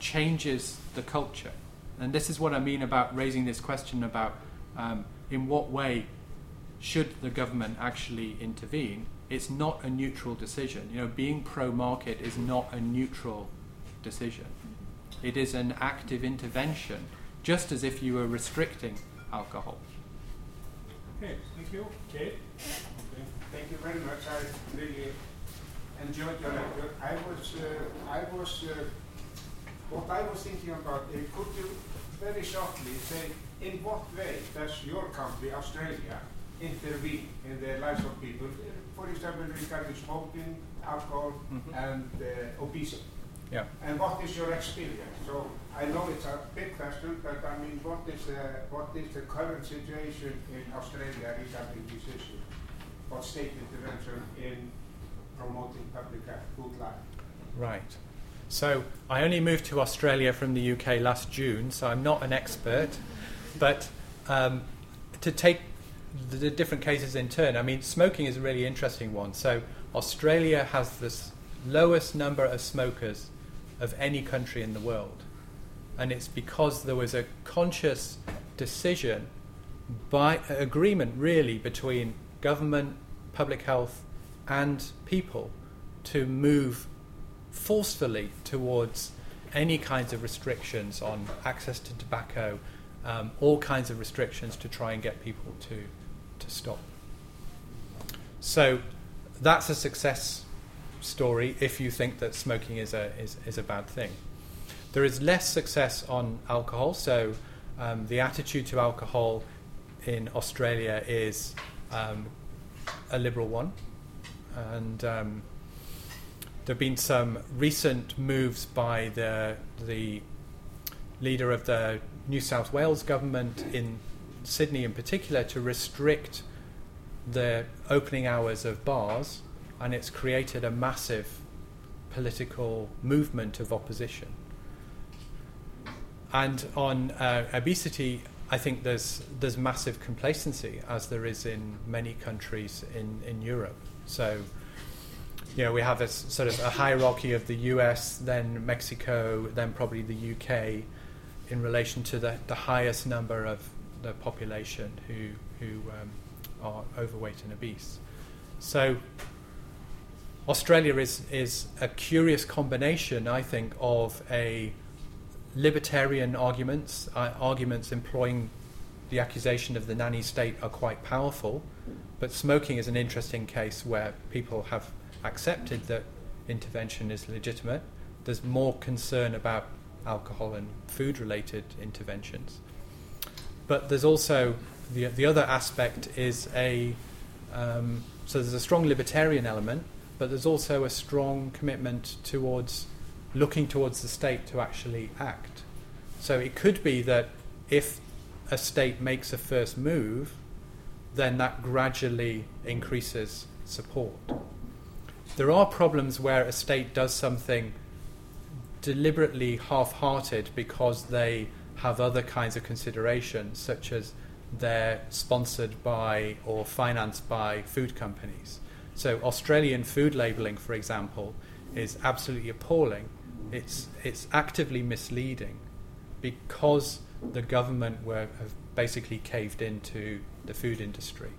changes the culture. And this is what I mean about raising this question about um, in what way should the government actually intervene. It's not a neutral decision. You know, being pro market is not a neutral decision. It is an active intervention, just as if you were restricting alcohol. Okay, thank you. Kate? Thank you very much. I really enjoyed your lecture. I was, uh, I was, uh, what I was thinking about, uh, could you very shortly say in what way does your country, Australia, intervene in the lives of people? For example, regarding smoking, alcohol, Mhm. and uh, obesity. Yeah. And what is your experience? So I know it's a big question, but I mean, what is the, what is the current situation in Australia regarding this issue? What state intervention in promoting public health, good life? Right. So I only moved to Australia from the UK last June, so I'm not an expert. But um, to take the, the different cases in turn, I mean, smoking is a really interesting one. So Australia has the lowest number of smokers of any country in the world. And it's because there was a conscious decision by agreement, really, between government, public health, and people to move forcefully towards any kinds of restrictions on access to tobacco, um, all kinds of restrictions to try and get people to, to stop. So that's a success story if you think that smoking is a, is, is a bad thing. There is less success on alcohol, so um, the attitude to alcohol in Australia is um, a liberal one. And um, there have been some recent moves by the, the leader of the New South Wales government in Sydney, in particular, to restrict the opening hours of bars, and it's created a massive political movement of opposition. And on uh, obesity, I think there's there's massive complacency, as there is in many countries in, in Europe. So, you know, we have a sort of a hierarchy of the US, then Mexico, then probably the UK, in relation to the, the highest number of the population who who um, are overweight and obese. So, Australia is is a curious combination, I think, of a libertarian arguments, uh, arguments employing the accusation of the nanny state, are quite powerful. But smoking is an interesting case where people have accepted that intervention is legitimate. There's more concern about alcohol and food related interventions. But there's also the, the other aspect is a um, so there's a strong libertarian element, but there's also a strong commitment towards looking towards the state to actually act. So it could be that if a state makes a first move, then that gradually increases support. There are problems where a state does something deliberately half hearted because they have other kinds of considerations, such as they're sponsored by or financed by food companies. So, Australian food labelling, for example, is absolutely appalling. It's, it's actively misleading because the government were, have basically caved into the food industry.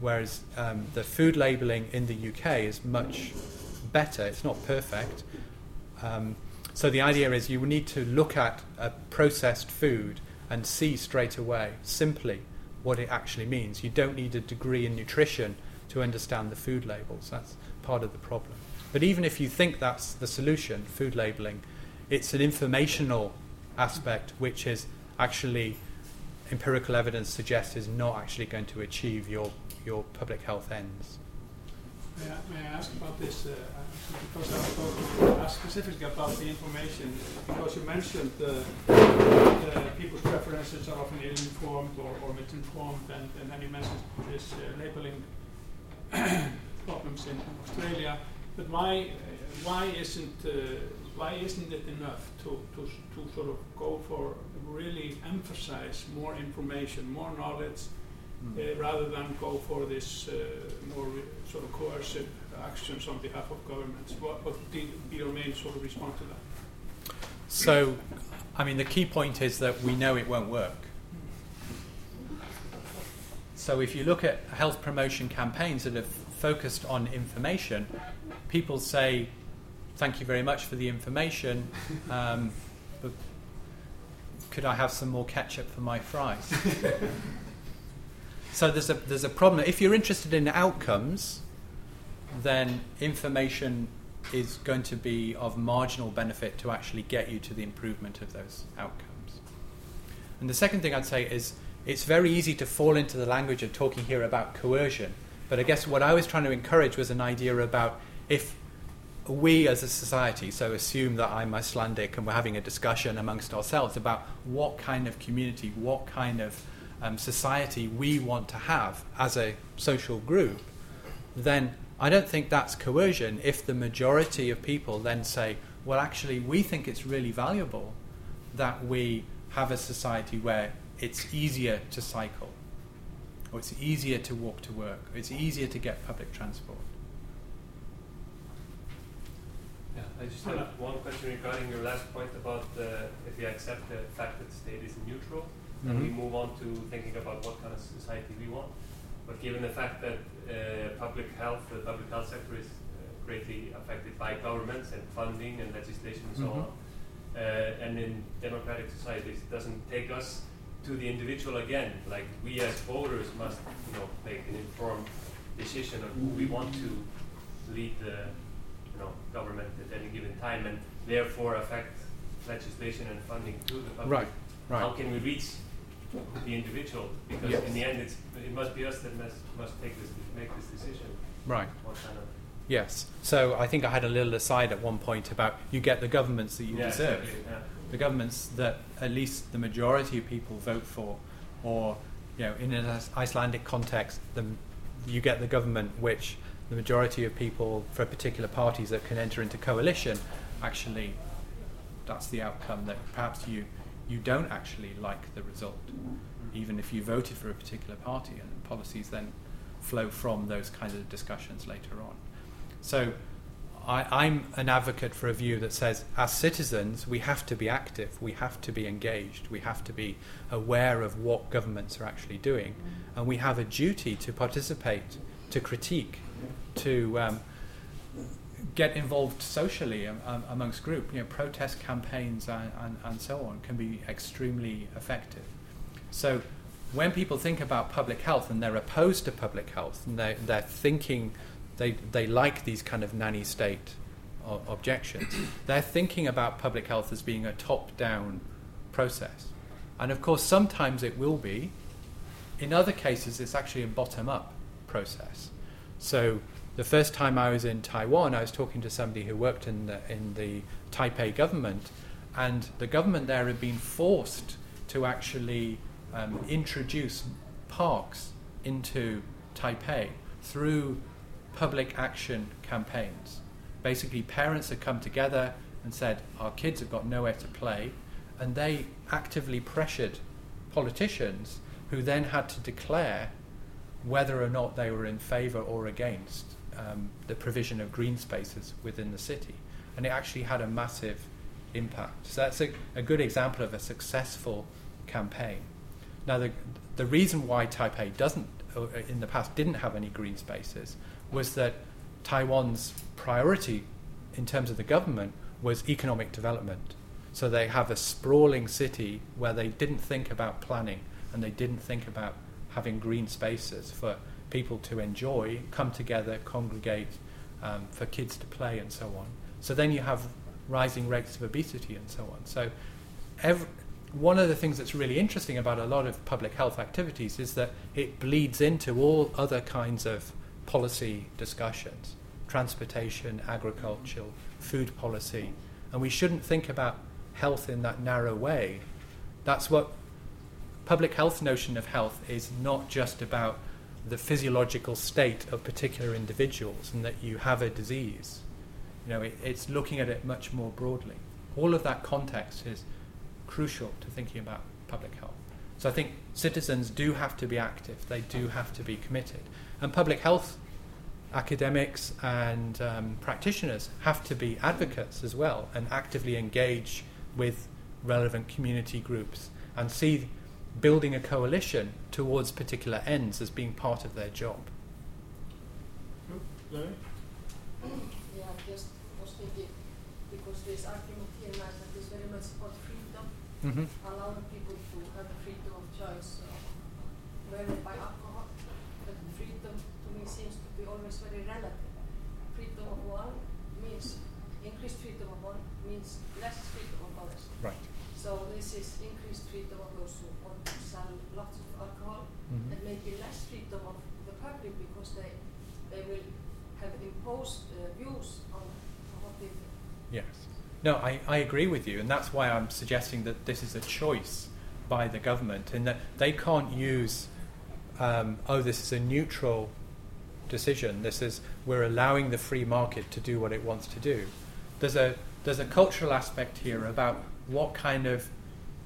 Whereas um, the food labelling in the UK is much better. It's not perfect. Um, so the idea is you need to look at a processed food and see straight away, simply, what it actually means. You don't need a degree in nutrition to understand the food labels. That's part of the problem. But even if you think that's the solution, food labeling, it's an informational aspect which is actually empirical evidence suggests is not actually going to achieve your, your public health ends. May I, may I ask about this? Uh, because I was going to ask specifically about the information, because you mentioned the people's preferences are often ill-informed or, or misinformed, and, and then you mentioned this uh, labeling problems in Australia. But why, why isn't uh, why isn't it enough to, to, to sort of go for really emphasize more information, more knowledge, mm. uh, rather than go for this uh, more sort of coercive actions on behalf of governments? What would be your main sort of response to that? So, I mean, the key point is that we know it won't work. So, if you look at health promotion campaigns that have focused on information, people say, Thank you very much for the information, um, but could I have some more ketchup for my fries? so, there's a, there's a problem. If you're interested in outcomes, then information is going to be of marginal benefit to actually get you to the improvement of those outcomes. And the second thing I'd say is it's very easy to fall into the language of talking here about coercion. But I guess what I was trying to encourage was an idea about if we as a society, so assume that I'm Icelandic and we're having a discussion amongst ourselves about what kind of community, what kind of um, society we want to have as a social group, then I don't think that's coercion if the majority of people then say, well, actually, we think it's really valuable that we have a society where it's easier to cycle, or it's easier to walk to work, or it's easier to get public transport. Yeah, I just have one question regarding your last point about uh, if we accept the fact that the state is neutral, mm-hmm. then we move on to thinking about what kind of society we want. But given the fact that uh, public health, the public health sector is uh, greatly affected by governments and funding and legislation and so mm-hmm. on, uh, and in democratic societies, it doesn't take us to the individual again. Like we as voters must, you know, make an informed decision of who we want to lead the, you know, government at any given time, and therefore affect legislation and funding to the public. Right. Right. How can we reach the individual because yes. in the end it's, it must be us that must, must take this make this decision right kind of yes so i think i had a little aside at one point about you get the governments that you yeah, deserve exactly, yeah. The governments that at least the majority of people vote for or you know in an icelandic context the, you get the government which the majority of people for particular parties that can enter into coalition actually that's the outcome that perhaps you you don't actually like the result, even if you voted for a particular party, and policies then flow from those kinds of discussions later on. So I, am an advocate for a view that says, as citizens, we have to be active, we have to be engaged, we have to be aware of what governments are actually doing, and we have a duty to participate, to critique, to um, get involved socially um, amongst group. You know, protest campaigns and, and, and so on can be extremely effective. So when people think about public health and they're opposed to public health and they're, they're thinking they, they like these kind of nanny state o- objections, they're thinking about public health as being a top down process. And of course, sometimes it will be. In other cases, it's actually a bottom up process. So the first time I was in Taiwan, I was talking to somebody who worked in the, in the Taipei government, and the government there had been forced to actually um, introduce parks into Taipei through public action campaigns. Basically, parents had come together and said, Our kids have got nowhere to play, and they actively pressured politicians who then had to declare whether or not they were in favour or against um, the provision of green spaces within the city. And it actually had a massive impact. So that's a, a good example of a successful campaign. Now, the, the reason why Taipei doesn't, uh, in the past, didn't have any green spaces was that Taiwan's priority in terms of the government was economic development. So they have a sprawling city where they didn't think about planning and they didn't think about having green spaces for people to enjoy, come together, congregate, um, for kids to play, and so on. So then you have rising rates of obesity and so on. So every, one of the things that's really interesting about a lot of public health activities is that it bleeds into all other kinds of policy discussions transportation, agricultural, food policy. And we shouldn't think about health in that narrow way. That's what public health notion of health is not just about the physiological state of particular individuals and that you have a disease. You know, it, it's looking at it much more broadly. All of that context is crucial to thinking about public health. So I think citizens do have to be active, they do have to be committed. And public health academics and um, practitioners have to be advocates as well and actively engage with relevant community groups and see building a coalition towards particular ends as being part of their job. Larry? Yeah, I just was thinking, because this argument here now that is very much about freedom, Mm-hmm. allowing people to have the freedom of choice of where they buy alcohol. But freedom to me seems to be always very relative. Freedom of one means increased freedom of one means less freedom of others. Right. So this is increased freedom of those who want to sell lots of alcohol Mhm. and maybe less freedom of the public because they they will have imposed uh, views on on what they do. Yes. No, I, I agree with you, and that's why I'm suggesting that this is a choice by the government, in that they can't use, um, oh, this is a neutral decision. This is we're allowing the free market to do what it wants to do. There's a there's a cultural aspect here about what kind of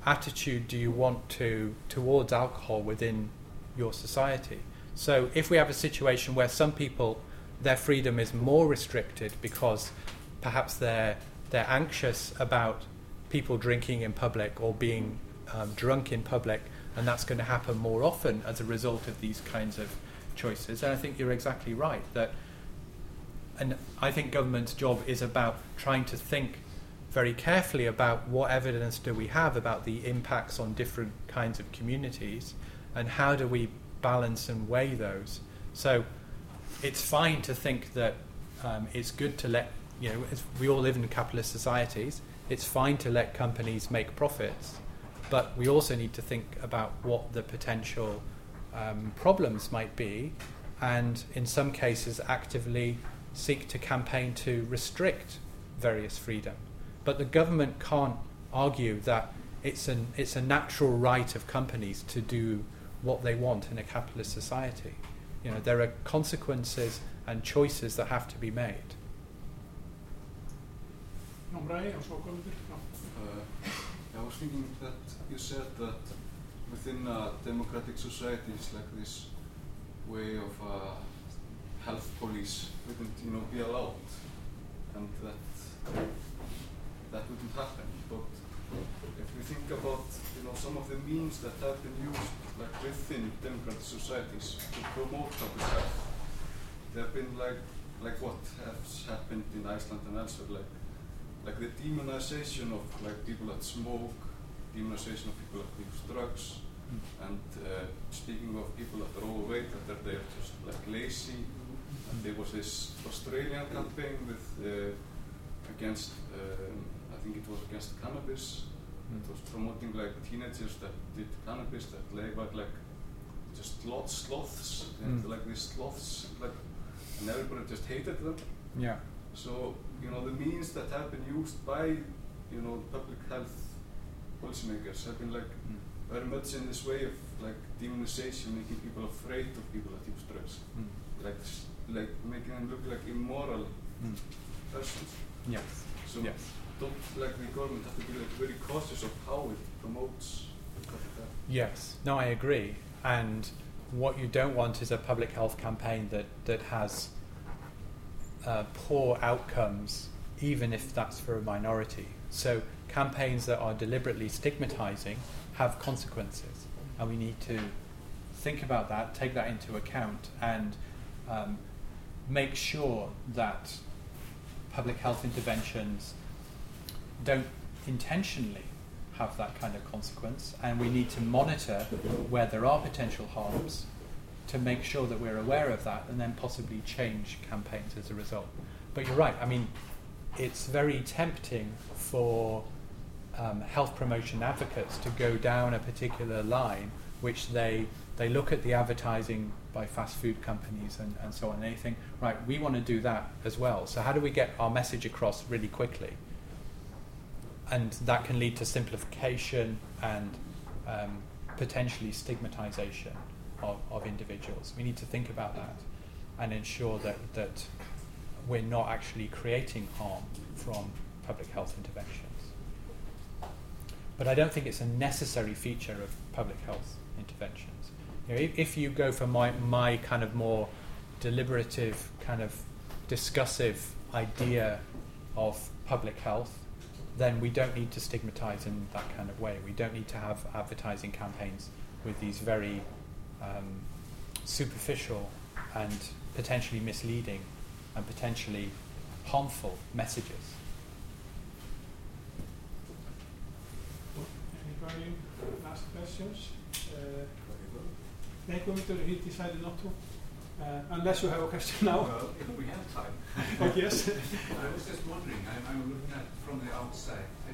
attitude do you want to towards alcohol within your society. So if we have a situation where some people their freedom is more restricted because perhaps they're they're anxious about people drinking in public or being um, drunk in public, and that's going to happen more often as a result of these kinds of choices. And I think you're exactly right that, and I think government's job is about trying to think very carefully about what evidence do we have about the impacts on different kinds of communities, and how do we balance and weigh those. So it's fine to think that um, it's good to let you know as we all live in capitalist societies. It's fine to let companies make profits, but we also need to think about what the potential um, problems might be, and in some cases actively seek to campaign to restrict various freedom. But the government can't argue that it's an it's a natural right of companies to do what they want in a capitalist society. You know, there are consequences and choices that have to be made. No, Bragi og svo Guðmundur. Já. Uh, I was thinking that you said that within uh, democratic societies like this way of uh, health police wouldn't you know be allowed. And that that wouldn't happen. But if we think about you know some of the means that have been used like within democratic societies to promote public health there have been like like what has happened in Iceland and elsewhere, like like the demonization of like people that smoke, demonization of people that use drugs, Mm. and uh, speaking of people that are overweight, that they're, just like lazy. And there was this Australian campaign with uh, against, um, I think it was against cannabis. Mm. It was promoting like teenagers that did cannabis that were like just sloth, sloths, and Mm. like these sloths, like, and everybody just hated them. Yeah. So you know the means that have been used by you know public health policymakers have been like Mm. very much in this way of like demonization, making people afraid of people that use drugs, Mm. like like making them look like immoral Mm. persons. Yes. So yes. don't like the government have to be like very cautious of how it promotes. Yes, no, I agree. And what you don't want is a public health campaign that, that has uh, poor outcomes, even if that's for a minority. So, campaigns that are deliberately stigmatizing have consequences. And we need to think about that, take that into account, and um, make sure that public health interventions don't intentionally have that kind of consequence, and we need to monitor where there are potential harms to make sure that we're aware of that and then possibly change campaigns as a result. But you're right, I mean, it's very tempting for um, health promotion advocates to go down a particular line which they they look at the advertising by fast food companies and, and so on and they think right we want to do that as well so how do we get our message across really quickly and that can lead to simplification and um, potentially stigmatization of, of individuals. We need to think about that and ensure that, that we're not actually creating harm from public health interventions. But I don't think it's a necessary feature of public health interventions. You know, if, if you go for my, my kind of more deliberative, kind of discussive idea of public health, then we don't need to stigmatize in that kind of way. We don't need to have advertising campaigns with these very um, superficial and potentially misleading and potentially harmful messages. Anybody? Last questions? Uh, Nei, Guðmundur, he decided not to. Uh, unless you have a question now. Well, if we have time. But yes. I was just wondering, I'm, I'm looking at from the outside uh,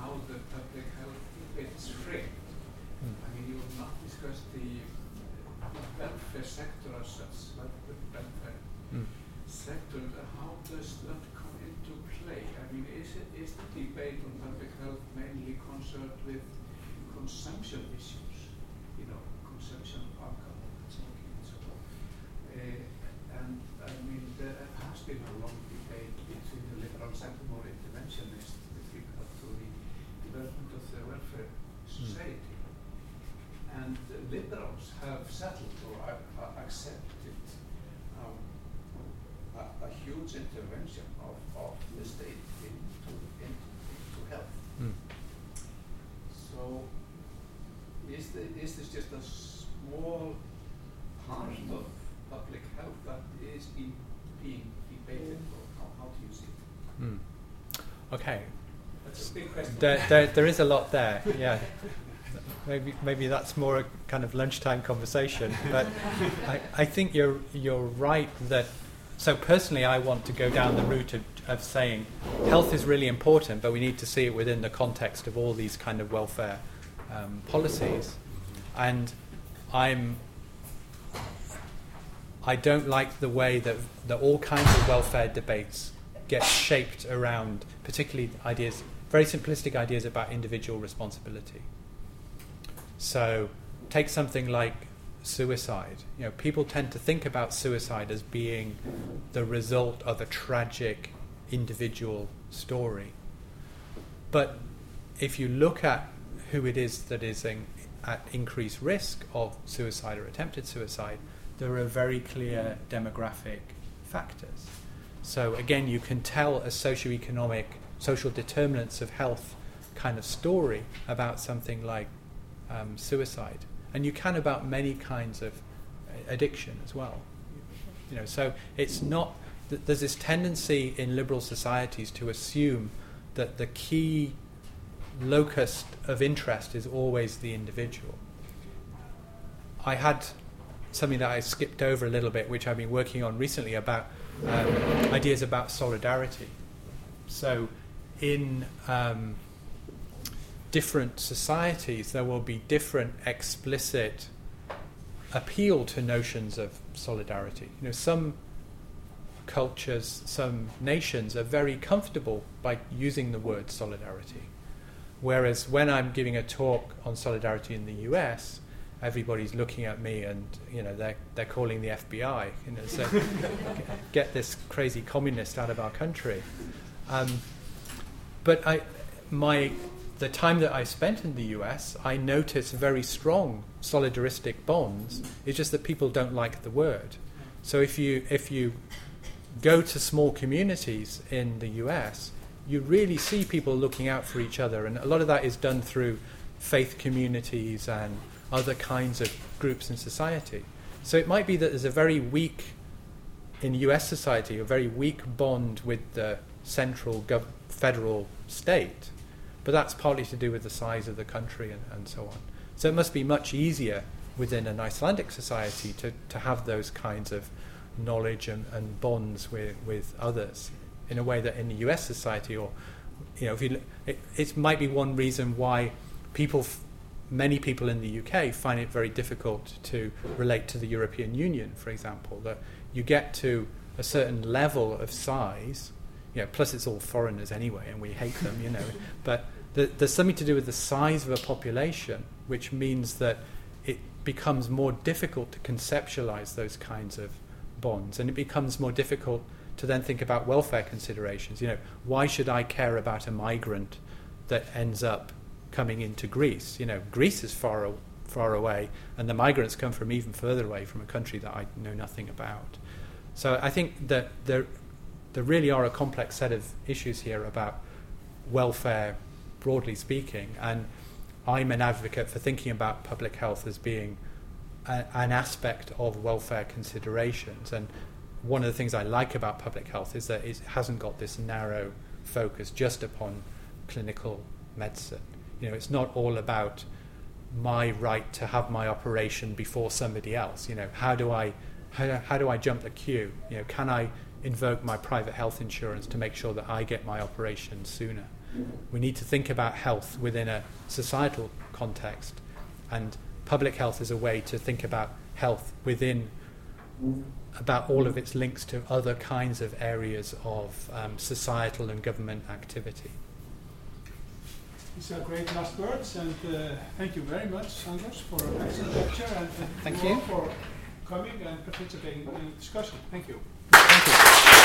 how the public health is framed. I mean, you have not discussed the welfare sector as such, but the welfare Mm. sector. and How does that come into play? I mean, is it is the debate on public health mainly concerned with consumption issues? You know, consumption of alcohol and smoking and so on. Uh, and I mean, there has been a long debate between the liberals and the more interventionists with regard to the development of the welfare society. And the liberals have settled or accepted um, a, a huge intervention of, of the state into, into, into health. Mm. So, is, the, is this just a small part of public health that is being, being debated, or how, how do you see it? Mm. Okay, That's a big question. there, there, there is a lot there. Yeah, maybe maybe that's more a kind of lunchtime conversation. But I, I think you're you're right that. So personally, I want to go down the route of, of saying health is really important, but we need to see it within the context of all these kind of welfare um, policies. And I'm I don't like the way that, that all kinds of welfare debates get shaped around, particularly ideas, very simplistic ideas about individual responsibility. So, take something like suicide. You know, people tend to think about suicide as being the result of a tragic individual story. But if you look at who it is that is in, at increased risk of suicide or attempted suicide, there are very clear demographic factors. So again, you can tell a socioeconomic, social determinants of health kind of story about something like um, suicide, and you can about many kinds of addiction as well. You know, so it's not th- there's this tendency in liberal societies to assume that the key locus of interest is always the individual. I had something that I skipped over a little bit, which I've been working on recently about um, ideas about solidarity. So, in um, different societies, there will be different explicit appeal to notions of solidarity. You know, some cultures, some nations are very comfortable by using the word solidarity. Whereas when I'm giving a talk on solidarity in the US, everybody's looking at me and you know they're they're calling the FBI. You know, so get this crazy communist out of our country. Um, but I, my the time that I spent in the US, I noticed very strong solidaristic bonds. It's just that people don't like the word. So if you if you go to small communities in the US, you really see people looking out for each other, and a lot of that is done through faith communities and other kinds of groups in society. So it might be that there's a very weak, in US society, a very weak bond with the central gov- federal state, but that's partly to do with the size of the country and, and so on. So it must be much easier within an Icelandic society to, to have those kinds of knowledge and, and bonds with, with others in a way that in the US society or you know if you it, it might be one reason why people many people in the UK find it very difficult to relate to the European Union for example that you get to a certain level of size you know plus it's all foreigners anyway and we hate them you know but the, there's something to do with the size of a population which means that it becomes more difficult to conceptualize those kinds of bonds and it becomes more difficult to then think about welfare considerations. You know, why should I care about a migrant that ends up coming into Greece? You know, Greece is far far away, and the migrants come from even further away from a country that I know nothing about. So I think that there there really are a complex set of issues here about welfare, broadly speaking, and I'm an advocate for thinking about public health as being an aspect of welfare considerations and one of the things I like about public health is that it hasn't got this narrow focus just upon clinical medicine. You know, it's not all about my right to have my operation before somebody else. You know, how do I how, how do I jump the queue? You know, can I invoke my private health insurance to make sure that I get my operation sooner? We need to think about health within a societal context, and public health is a way to think about health within about all of its links to other kinds of areas of um, societal and government activity. These are great last words, and uh, thank you very much, Anders, for an excellent lecture, and Thank you you. all for coming and participating in the discussion. Thank you. Thank you.